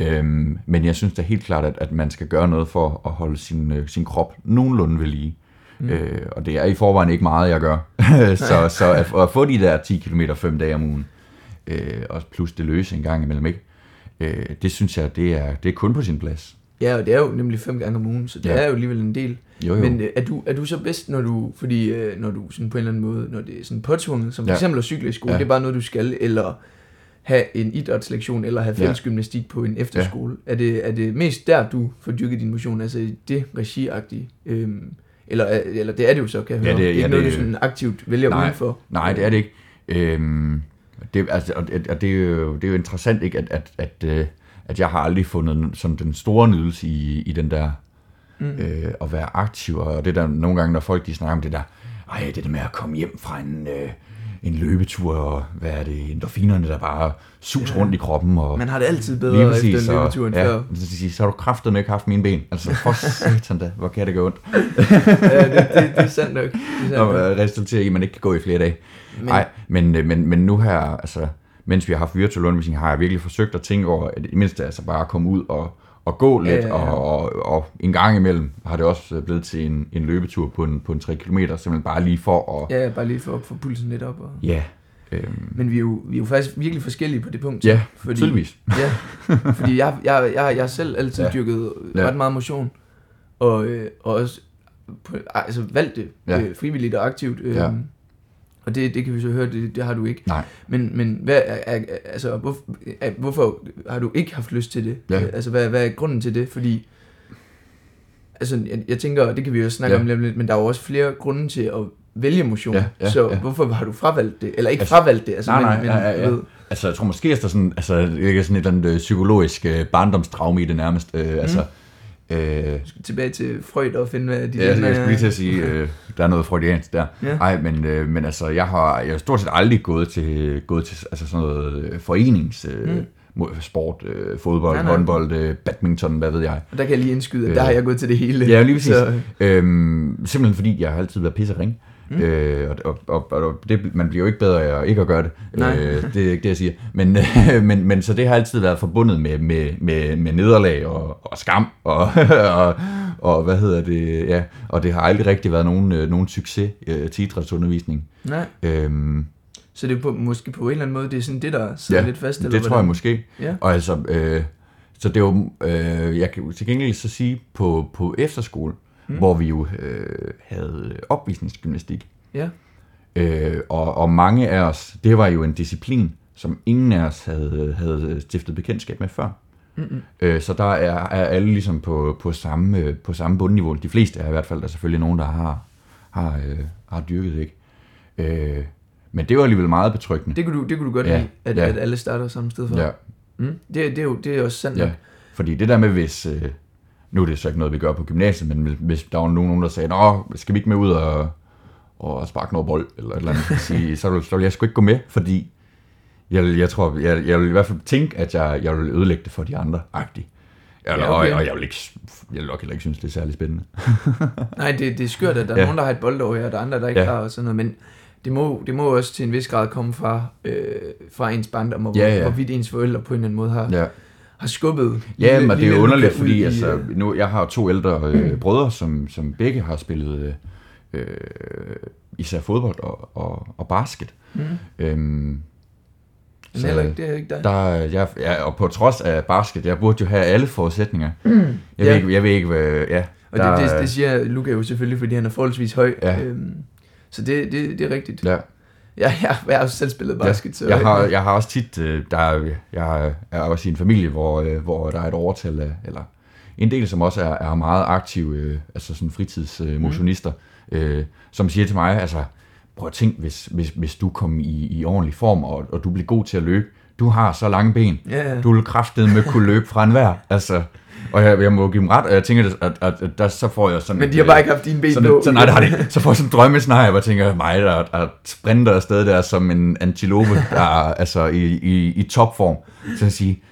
Øhm, men jeg synes da helt klart, at, at man skal gøre noget for at holde sin, øh, sin krop nogenlunde ved lige. Mm. Øh, og det er i forvejen ikke meget, jeg gør. så så at, at få de der 10 km fem dage om ugen, øh, og plus det løse en gang imellem, ikke? Øh, det synes jeg, det er, det er kun på sin plads. Ja, og det er jo nemlig fem gange om ugen, så det Ja. ja. er jo alligevel en del. Jo, jo. Men øh, er, du, er du så bedst, når du, fordi øh, når du sådan på en eller anden måde, når det er sådan påtvunget, som for Ja. eksempel at cykle i skole, Ja. det er bare noget, du skal, eller have en idrætslektion, eller have Ja. fællesgymnastik på en efterskole. Er, det, er det mest der, du får dyrket din motion, altså i det regi-agtige? Øhm, eller, er- eller det er det jo så, kan jeg Ja, høre. det- det er ja, ikke noget, det- du sådan aktivt vælger Nej. udenfor. Nej, det er det ikke. Øhm, det, altså, og, det- og det, er jo, det er jo interessant, ikke, at, at, at, øh, at jeg har aldrig fundet sådan den store nydelse i, i den der mm. øh, at være aktiv, og det der nogle gange, når folk de snakker om det der, ej, det der med at komme hjem fra en, øh, en løbetur, og hvad er det, endorfinerne, der bare sus ja. rundt i kroppen, og Man har det altid lige bedre præcis, efter en løbetur end ja, før. så, så, har du kraftet ikke haft mine ben. Altså, for satan da, hvor kan det gå ondt? ja, det, det, det, er sandt nok. Det er sandt Og resulterer i, at man ikke kan gå i flere dage. Men- Nej, men, øh, men, men nu her, altså, mens vi har haft virtuel undervisning, har jeg virkelig forsøgt at tænke over, at i det mindste altså bare at komme ud og, og gå lidt, Ja, ja, ja. Og, og, og en gang imellem har det også blevet til en, en løbetur på en, på en 3 km, simpelthen bare lige for at... Ja, bare lige for at få pulsen lidt op. Og... Ja. Øhm, Men vi er, jo, vi er jo faktisk virkelig forskellige på det punkt. ja, fordi, tydeligvis. Ja, fordi jeg, jeg, jeg, jeg selv altid Ja. dyrket Ja. ret meget motion, og, øh, og også på, altså valgt det Ja. ja. øh, frivilligt og aktivt. Øh, Ja. Og det, det kan vi så høre, det, det har du ikke. Nej. Men, men hvad er, er, altså, hvor, er, hvorfor har du ikke haft lyst til det? Ja. Altså, hvad, hvad er grunden til det? Fordi, altså, jeg, jeg tænker, det kan vi jo snakke Ja. om lidt, men der er jo også flere grunde til at vælge motion. Ja, ja, så ja. hvorfor har du fravalgt det? Eller ikke Altså, fravalgt det, altså, nej, men, nej, men, ja, ja, ja. ved, Altså, jeg tror måske, at der sådan, altså, er sådan et eller andet øh, psykologisk øh, barndomstraume i det nærmest. Øh, Mhm. Altså, Øh, Tilbage til Freud og finde, hvad de Ja, jeg, der- jeg skulle lige til at sige, øh, der er noget freudiansk der. Ja. Nej, men, øh, men altså, jeg har, jeg har stort set aldrig gået til, gået til altså sådan noget øh, forenings... Øh, Mm. sport, øh, fodbold, Nej, nej. håndbold, øh, badminton, hvad ved jeg. Og der kan jeg lige indskyde, at Øh, der har jeg gået til det hele. Ja, lige præcis. Så, Øhm, simpelthen fordi, jeg har altid været pissering. Mm. Øh, og, og, og, og det, man bliver jo ikke bedre af ikke at gøre det. Nej. Øh, det er ikke det, jeg siger. Men, men, men så det har altid været forbundet med, med, med, med nederlag og, og skam. Og, og, og, hvad hedder det? Ja, og det har aldrig rigtig været nogen, øh, nogen succes øh, til idrætsundervisning. nej. Øhm, Så det er på, måske på en eller anden måde, det er sådan det, der sidder ja, lidt fast? det eller tror jeg hvordan? måske. Ja. Og altså, øh, så det er jo, øh, jeg kan til gengæld så sige, på, på efterskole, mm. hvor vi jo øh, havde opvisningsgymnastik, Ja. øh, og, og mange af os, det var jo en disciplin, som ingen af os havde, havde stiftet bekendtskab med før. Mm-mm. Øh, så der er, er alle ligesom på, på, samme, på samme bundniveau. De fleste er i hvert fald, der er selvfølgelig nogen, der har, har, øh, har dyrket det, ikke? Øh, men det var alligevel meget betryggende. Det kunne du, det kunne du godt Ja, lide, at, ja. at alle starter samme sted for. Ja, Mm. Det, det, er jo det er også sandt Ja, fordi det der med, hvis... Øh, nu er det så ikke noget, vi gør på gymnasiet, men hvis- der var nogen, der sagde, Nå, skal vi ikke med ud og, og sparke noget bold, eller et eller andet, så, sige, så, så vil jeg sgu ikke gå med, fordi jeg, jeg tror, jeg, jeg vil i hvert fald tænke, at jeg, jeg vil ødelægge det for de andre, agtigt. Eller, Ja, okay. og, og jeg vil, ikke, jeg vil nok heller ikke synes, det er særlig spændende. Nej, det, det er skørt, at der er Ja. nogen, der har et boldår, og der er andre, der ikke Ja. har og sådan noget, men det må, det må også til en vis grad komme fra, øh, fra ens barndom, og hvor, Ja, ja. hvorvidt ens forældre på en eller anden måde har, Ja, har skubbet. ja men det er jo underligt, fordi i, altså, øh, nu, jeg har to ældre øh, brødre, som, som begge har spillet øh, øh, især fodbold og, og, og basket. Mm. Øhm, så- heller ikke, det er ikke dig. Der, jeg, ja, og på trods af basket, jeg burde jo have alle forudsætninger. Jeg, Ja. ved, ikke, jeg ved ikke, hvad... Ja, Og der, det, det, det siger Luca jo selvfølgelig, fordi han er forholdsvis høj. Ja. Øhm, så det, det, det er rigtigt. Ja, Ja, jeg, jeg har jo selv spillet basket, så jeg, har, jeg har også tit... øh, Der, er- jeg er også i en familie, hvor, øh, hvor der er et overtal af... Eller en del, som også er, er meget aktive, øh, altså sådan fritidsmotionister, mm. øh, som siger til mig, altså, prøv at tænk, hvis, hvis, hvis du kom i, i ordentlig form, og, og du blev god til at løbe. Du har så lange ben. Ja, ja. Du vil kraftedeme med kunne løbe fra enhver. Altså, og jeg, jeg må give dem ret, og jeg tænker, at, at, at der, så får jeg sådan... Men de har bare ikke haft dine ben sådan, på. så, nej, det har de. Så får jeg sådan en drømmescenarie, hvor jeg tænker, mig, der, der sprinter afsted der som en antilope, der er altså, i, i, i topform. Så jeg sige,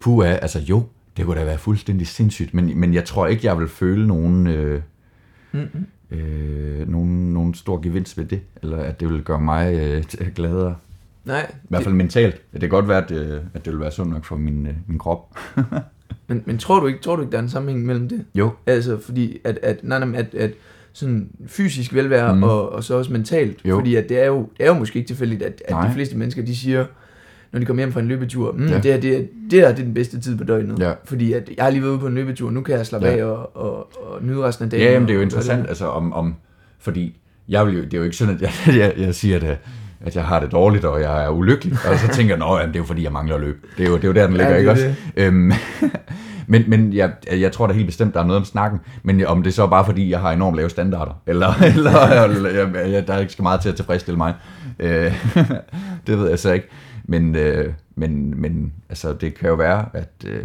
puha, altså jo, det kunne da være fuldstændig sindssygt, men, men jeg tror ikke, jeg vil føle nogen, øh, Mm-mm. øh, nogen, nogen stor gevinst ved det, eller at det vil gøre mig øh, gladere. Nej, I hvert fald mentalt. Det kan godt være, at, øh, at det vil være sundt nok for min, øh, min krop. men, men tror du ikke, tror du ikke, der er en sammenhæng mellem det? Jo. Altså, fordi at, at, nej, nej, at, at sådan fysisk velvære Mm. og, og så også mentalt. Jo. Fordi at det er jo, det er jo måske ikke tilfældigt, at, at Nej. de fleste mennesker, de siger, når de kommer hjem fra en løbetur, mm, Ja. det, her, det, er, det her det er den bedste tid på døgnet. Ja. Fordi at jeg har lige været ude på en løbetur, nu kan jeg slappe Ja. af og, og, og nyde resten af dagen. Ja, jamen, det er jo interessant, altså om, om fordi jeg vil jo, det er jo ikke sådan, at jeg, jeg, jeg siger, at, at jeg har det dårligt, og jeg er ulykkelig, og så tænker jeg, jamen, det er jo fordi, jeg mangler at løbe. Det er jo, det er jo der, den ligger, Ja, ikke det også? Øhm, men men jeg, jeg tror da helt bestemt, der er noget om snakken, men om det så er bare fordi, jeg har enormt lave standarder, eller, eller, eller jeg, jeg, der er ikke så meget til at tilfredsstille mig. Øh, det ved jeg så ikke. Men, øh, men, men altså, det kan jo være, at, øh,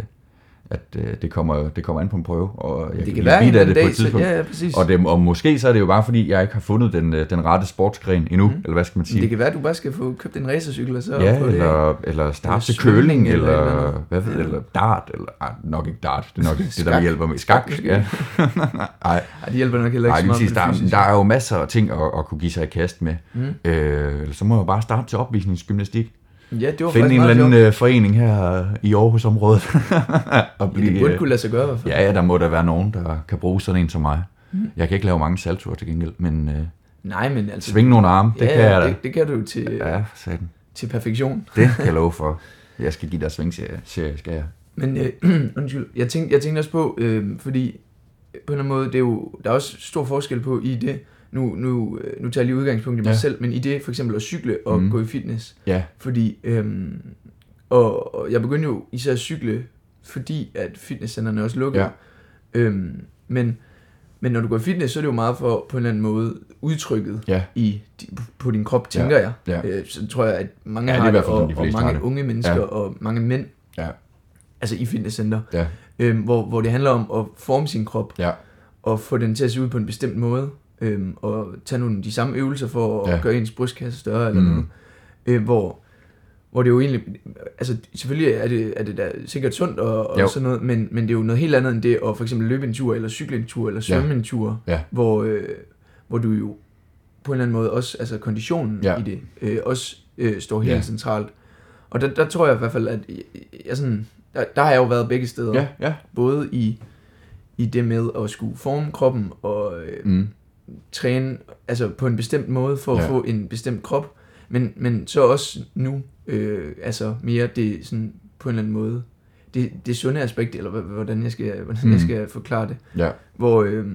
at øh, det, kommer, det kommer an på en prøve, og jeg Det kan blive være af eller det anden på dag, et så, tidspunkt. ja, ja, præcis. Og, det, og måske så er det jo bare fordi, jeg ikke har fundet den, øh, den rette sportsgren endnu, mm. eller hvad skal man sige? det kan være, at du bare skal få købt en racercykel, og så ja, få det. eller, eller starte Eller til køling, eller eller, eller hvad ved, Ja. eller dart, eller ej, nok ikke dart, det er nok ikke det, der hjælper med. Skak, Skak, ja. Ej, Ej, det hjælper nok heller ikke ej, så meget der, er- der er jo masser af ting at, at kunne give sig i kast med. Mm. Øh, eller så må jeg bare starte til opvisningsgymnastik. Ja, det var Finde en eller anden øh, forening her i Aarhusområdet. og Ja, det burde øh, kunne lade sig gøre i hvert fald. Ja, ja, der må der være nogen, der kan bruge sådan en som mig. Mm. Jeg kan ikke lave mange saltoer til gengæld, men øh, Nej, men altså... svinge nogle arme, det ja, kan jeg da. det, det kan du til, Ja, satan. til perfektion. Det kan jeg love for. Jeg skal give dig svingserie, serie, skal jeg. Men øh, undskyld, jeg tænkte, jeg tænkte også på, øh, fordi på en eller anden måde, det er jo, der er også stor forskel på i det, nu, nu, øh, nu tager jeg lige udgangspunkt i mig Ja. ja. selv, men i det for eksempel at cykle og mm. gå i fitness, Ja, fordi, øh, og, og jeg begyndte jo især at cykle, fordi at fitnesscenterne også lukkede, Ja. øhm, men, men når du går i fitness, så er det jo meget for på en eller anden måde udtrykket ja, i, på din krop, tænker jeg. ja. Øh, så tror jeg, at mange Ja, det har det, fald og, de og mange det. unge mennesker Ja. og mange mænd, ja, altså i fitnesscenter. ja. øhm, hvor, hvor det handler om at forme sin krop, Ja. og få den til at se ud på en bestemt måde, øhm, og tage nogle de samme øvelser for at Ja. ja. gøre ens brystkasse større eller Mm. noget. Øh, hvor, hvor det jo egentlig, altså selvfølgelig er det, er det da sikkert sundt og, og Jo. sådan noget, men, men det er jo noget helt andet end det at for eksempel løbe en tur, eller cykle en tur, eller svømme en tur, Ja. hvor, øh, hvor du jo på en eller anden måde også, altså konditionen Ja. ja. i det, øh, også øh, står helt Ja. ja. centralt. Og der, der tror jeg i hvert fald, at jeg, jeg sådan, der, der har jeg jo været begge steder. Ja, ja. Både i, i det med at skulle forme kroppen og øh, Mm. Træne altså på en bestemt måde for Ja. at få en bestemt krop, men, men så også nu, øh, altså mere det sådan på en eller anden måde, det, det sunde aspekt, eller hvordan jeg skal, hvordan Mm. jeg skal forklare det, Ja. hvor, øh,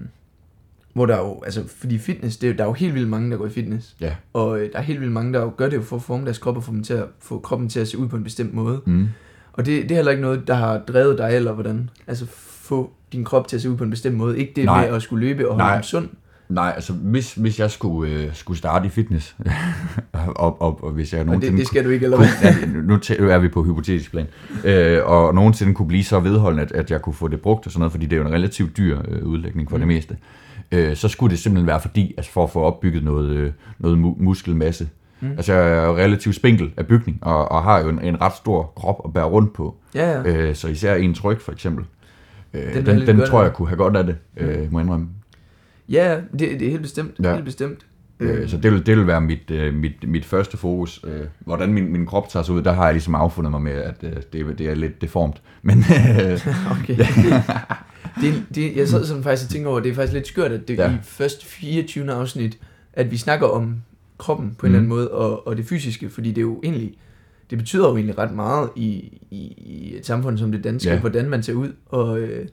hvor der er jo, altså fordi fitness, det er, der er jo helt vildt mange, der går i fitness, Ja. og øh, der er helt vildt mange, der jo gør det jo for at forme deres krop og få, dem til at, få kroppen til at se ud på en bestemt måde, Mm. og det, det er heller ikke noget, der har drevet dig, eller hvordan, altså få din krop til at se ud på en bestemt måde, ikke det Nej. med at skulle løbe og holde Nej. sund, Nej, altså hvis, hvis jeg skulle, øh, skulle starte i fitness, og, og, og hvis jeg og det, det skal du ikke, eller hvad? nu er vi på hypotetisk plan, øh, og nogensinde kunne blive så vedholdende, at, at jeg kunne få det brugt og sådan noget, fordi det er jo en relativt dyr øh, udlægning for mm. det Mm. meste, øh, så skulle det simpelthen være fordi, altså for at få opbygget noget, øh, noget mu- muskelmasse. Mm. Mm. Altså jeg er jo relativt spinkel af bygning, og, og har jo en, en ret stor krop at bære rundt på, Ja, ja. øh, så især en tryk for eksempel. Øh, Den den den, tror jeg kunne have godt af det, øh, må jeg indrømme. Ja, det, det er helt bestemt. Ja. Helt bestemt. Øh, så det vil, det vil være mit, øh, mit, mit første fokus. Øh, hvordan min, min krop tager sig ud, der har jeg ligesom affundet mig med, at øh, det, det er lidt deformt. Men øh, Okay. det, det, jeg sad sådan faktisk og tænkte over, det er faktisk lidt skørt, at det Ja. i første 24. afsnit, at vi snakker om kroppen på en Mm. eller anden måde, og, og det fysiske, fordi det er jo egentlig, det betyder jo egentlig ret meget i, i, i et samfund som det danske, ja. hvordan man ser ud, og, øh,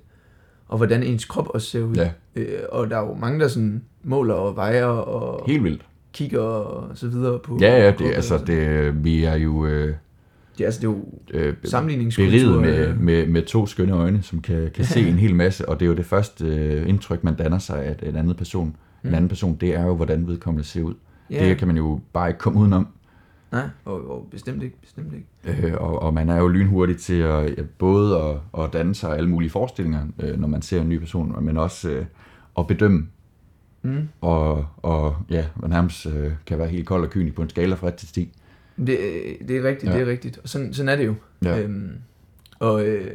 og hvordan ens krop også ser ud. Ja. Øh, og der er jo mange, der sådan måler og vejer og helt vildt. kigger og så videre på Ja, ja, det, altså, det, vi er jo øh, det, er, altså, det er jo øh, sammenligningskultur. med, øh, med, med to skønne øjne, som kan, kan se en hel masse, og det er jo det første øh, indtryk, man danner sig af en anden person. En Mm. anden person, det er jo, hvordan vedkommende ser ud. ja. Det kan man jo bare ikke komme udenom. Nej, og, og bestemt ikke, bestemt ikke. Øh, og, og man er jo lynhurtig til at, ja, både at, at danne sig alle mulige forestillinger, øh, når man ser en ny person, men også øh, at bedømme, Mm. og, og ja, man nærmest øh, kan være helt kold og kynisk på en skala fra 1 til 10. Det, øh, det er rigtigt, ja. det er rigtigt. Og sådan, sådan er det jo. Ja. Øhm, og øh,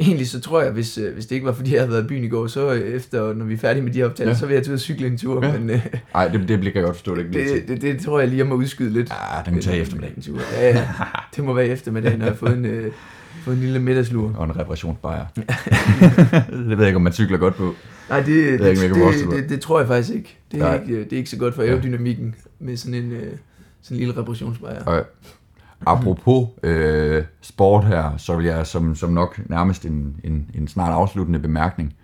egentlig så tror jeg, hvis, øh, hvis det ikke var fordi, jeg havde været i byen i går, så øh, efter, når vi er færdige med de her optagelser, Ja. så vil jeg ud og cykle en tur. Ja. Men øh, Nej, det, det bliver jeg godt forstå, det ikke det, til. det, det, tror jeg lige, jeg må udskyde lidt. Ja, den kan tage i eftermiddag. En tur. Ja, ja, det må være i eftermiddag, når jeg har fået en, øh, fået en lille middagslur. Og en reparationsbajer. det ved jeg ikke, om man cykler godt på. Nej, det, det, jeg ikke, det, det, det, tror jeg faktisk ikke. Det er, Nej. ikke, øh, det er ikke så godt for aerodynamikken med sådan en, øh, sådan en lille reparationsbajer. Og apropos øh, sport her, så vil jeg som, som nok nærmest en, en, en snart afsluttende bemærkning.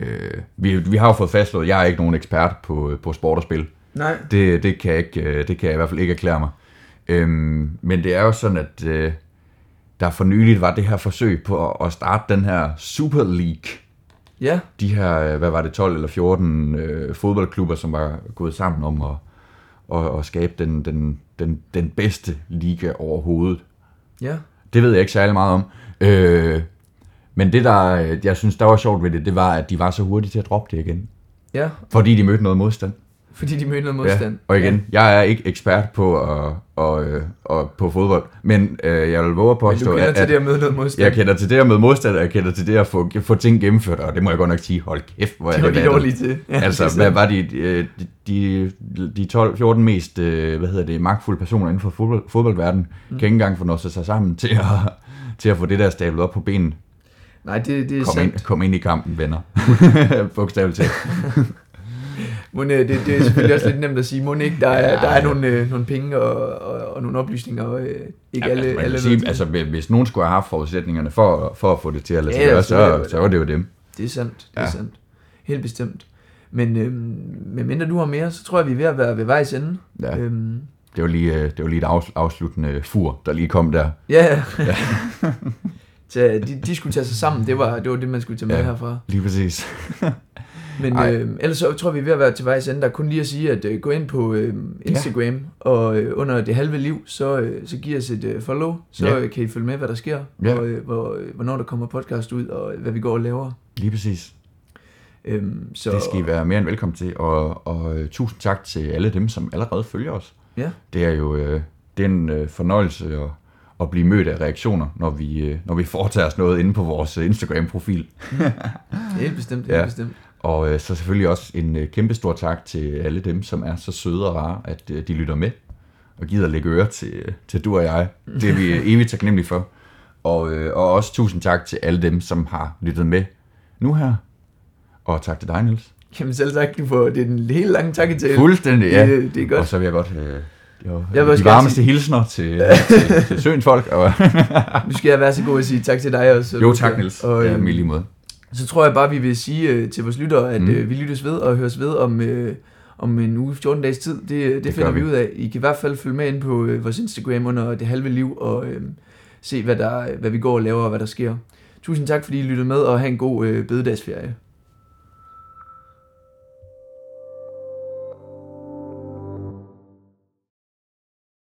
Øh, vi, vi har jo fået fastslået, at jeg er ikke nogen ekspert på, på sport og spil. Nej, Det, det, kan jeg ikke, øh, det kan jeg i hvert fald ikke erklære mig. Øhm, men det er jo sådan, at øh, der for nyligt var det her forsøg på at, at starte den her Super League. ja, De her, øh, hvad var det, 12 eller 14 øh, fodboldklubber, som var gået sammen om at, at, at skabe den, den, den, den bedste liga overhovedet. ja. Det ved jeg ikke særlig meget om. Øh, men det, der jeg synes, der var sjovt ved det, det var, at de var så hurtige til at droppe det igen. Ja, Fordi de mødte noget modstand. Fordi de mødte noget modstand. Ja, og igen, ja. jeg er ikke ekspert på, at, og, øh, og på fodbold, men øh, jeg vil våge at Men påstå, du kender at, til at det at møde noget modstand. jeg kender til det at møde modstand, og jeg kender til det at få, få ting gennemført, og det må jeg godt nok sige, hold kæft, hvor er det de dårlige til. Ja, Altså, hvad var de, øh, de, de, de 12-14 mest, øh, hvad hedder det, magtfulde personer inden for fodbold, fodboldverdenen, mm. kan ikke engang få noget sig sammen til at, til at få det der stablet op på benen. Nej, det, det er Kom sandt. ind, kom ind i kampen, venner. Bogstaveligt talt. Men, øh, det, det er selvfølgelig også lidt nemt at sige, må ikke, der er, Ja, der er ja. nogle, øh, nogle penge og, og, og nogle oplysninger, og øh, ikke Ja, alle, altså, alle sige, altså, hvis nogen skulle have haft forudsætningerne for, for at få det til at lade sig Ja, gøre, så, så var det jo dem. Det er sandt, det Ja. er sandt. Helt bestemt. Men øh, medmindre du har mere, så tror jeg, vi er ved at være ved vejs ende. Ja. Øhm, Det var lige, øh, det var lige et afs- afsluttende fur, der lige kom der. ja. så de, de skulle tage sig sammen, det var, det var det, man skulle tage med Ja. herfra. Lige præcis. Men øh, ellers så tror vi, vi er ved at være til vejs ende. Der er kun lige at sige, at øh, gå ind på øh, Instagram, ja. og øh, under det halve liv, så, øh, så giv os et øh, follow, så ja. øh, kan I følge med, hvad der sker, ja. og øh, hvor, øh, hvornår der kommer podcast ud, og øh, hvad vi går og laver. Lige præcis. Øhm, så... Det skal I være mere end velkommen til, og, og uh, tusind tak til alle dem, som allerede følger os. Ja. Det er jo uh, det er en uh, fornøjelse at, at blive mødt af reaktioner, når vi, uh, når vi foretager os noget inde på vores Instagram-profil. helt bestemt, helt ja. bestemt. Og uh, så selvfølgelig også en uh, kæmpe stor tak til alle dem, som er så søde og rare, at uh, de lytter med og gider lægge øre til, til du og jeg. Det er vi evigt taknemmelige for. Og, øh, og også tusind tak til alle dem, som har lyttet med nu her og tak til dig, Niels. Jamen selv tak, du får, det er en helt lang takketale. Fuldstændig, ja. Det, det er godt. Og så vil jeg godt øh, jo, jeg vil de varmeste sige... hilsner til, til, til søens folk. Og nu skal jeg være så god at sige tak til dig også. Jo, tak Niels. Og, ja, med lige måde. Så tror jeg bare, vi vil sige uh, til vores lyttere, at mm. uh, vi lyttes ved og høres ved om, uh, om en uge, 14 dages tid. Det, det, det finder vi. vi ud af. I kan i hvert fald følge med ind på uh, vores Instagram under det halve liv og uh, se, hvad, der, hvad vi går og laver og hvad der sker. Tusind tak, fordi I lyttede med, og have en god uh, bededagsferie.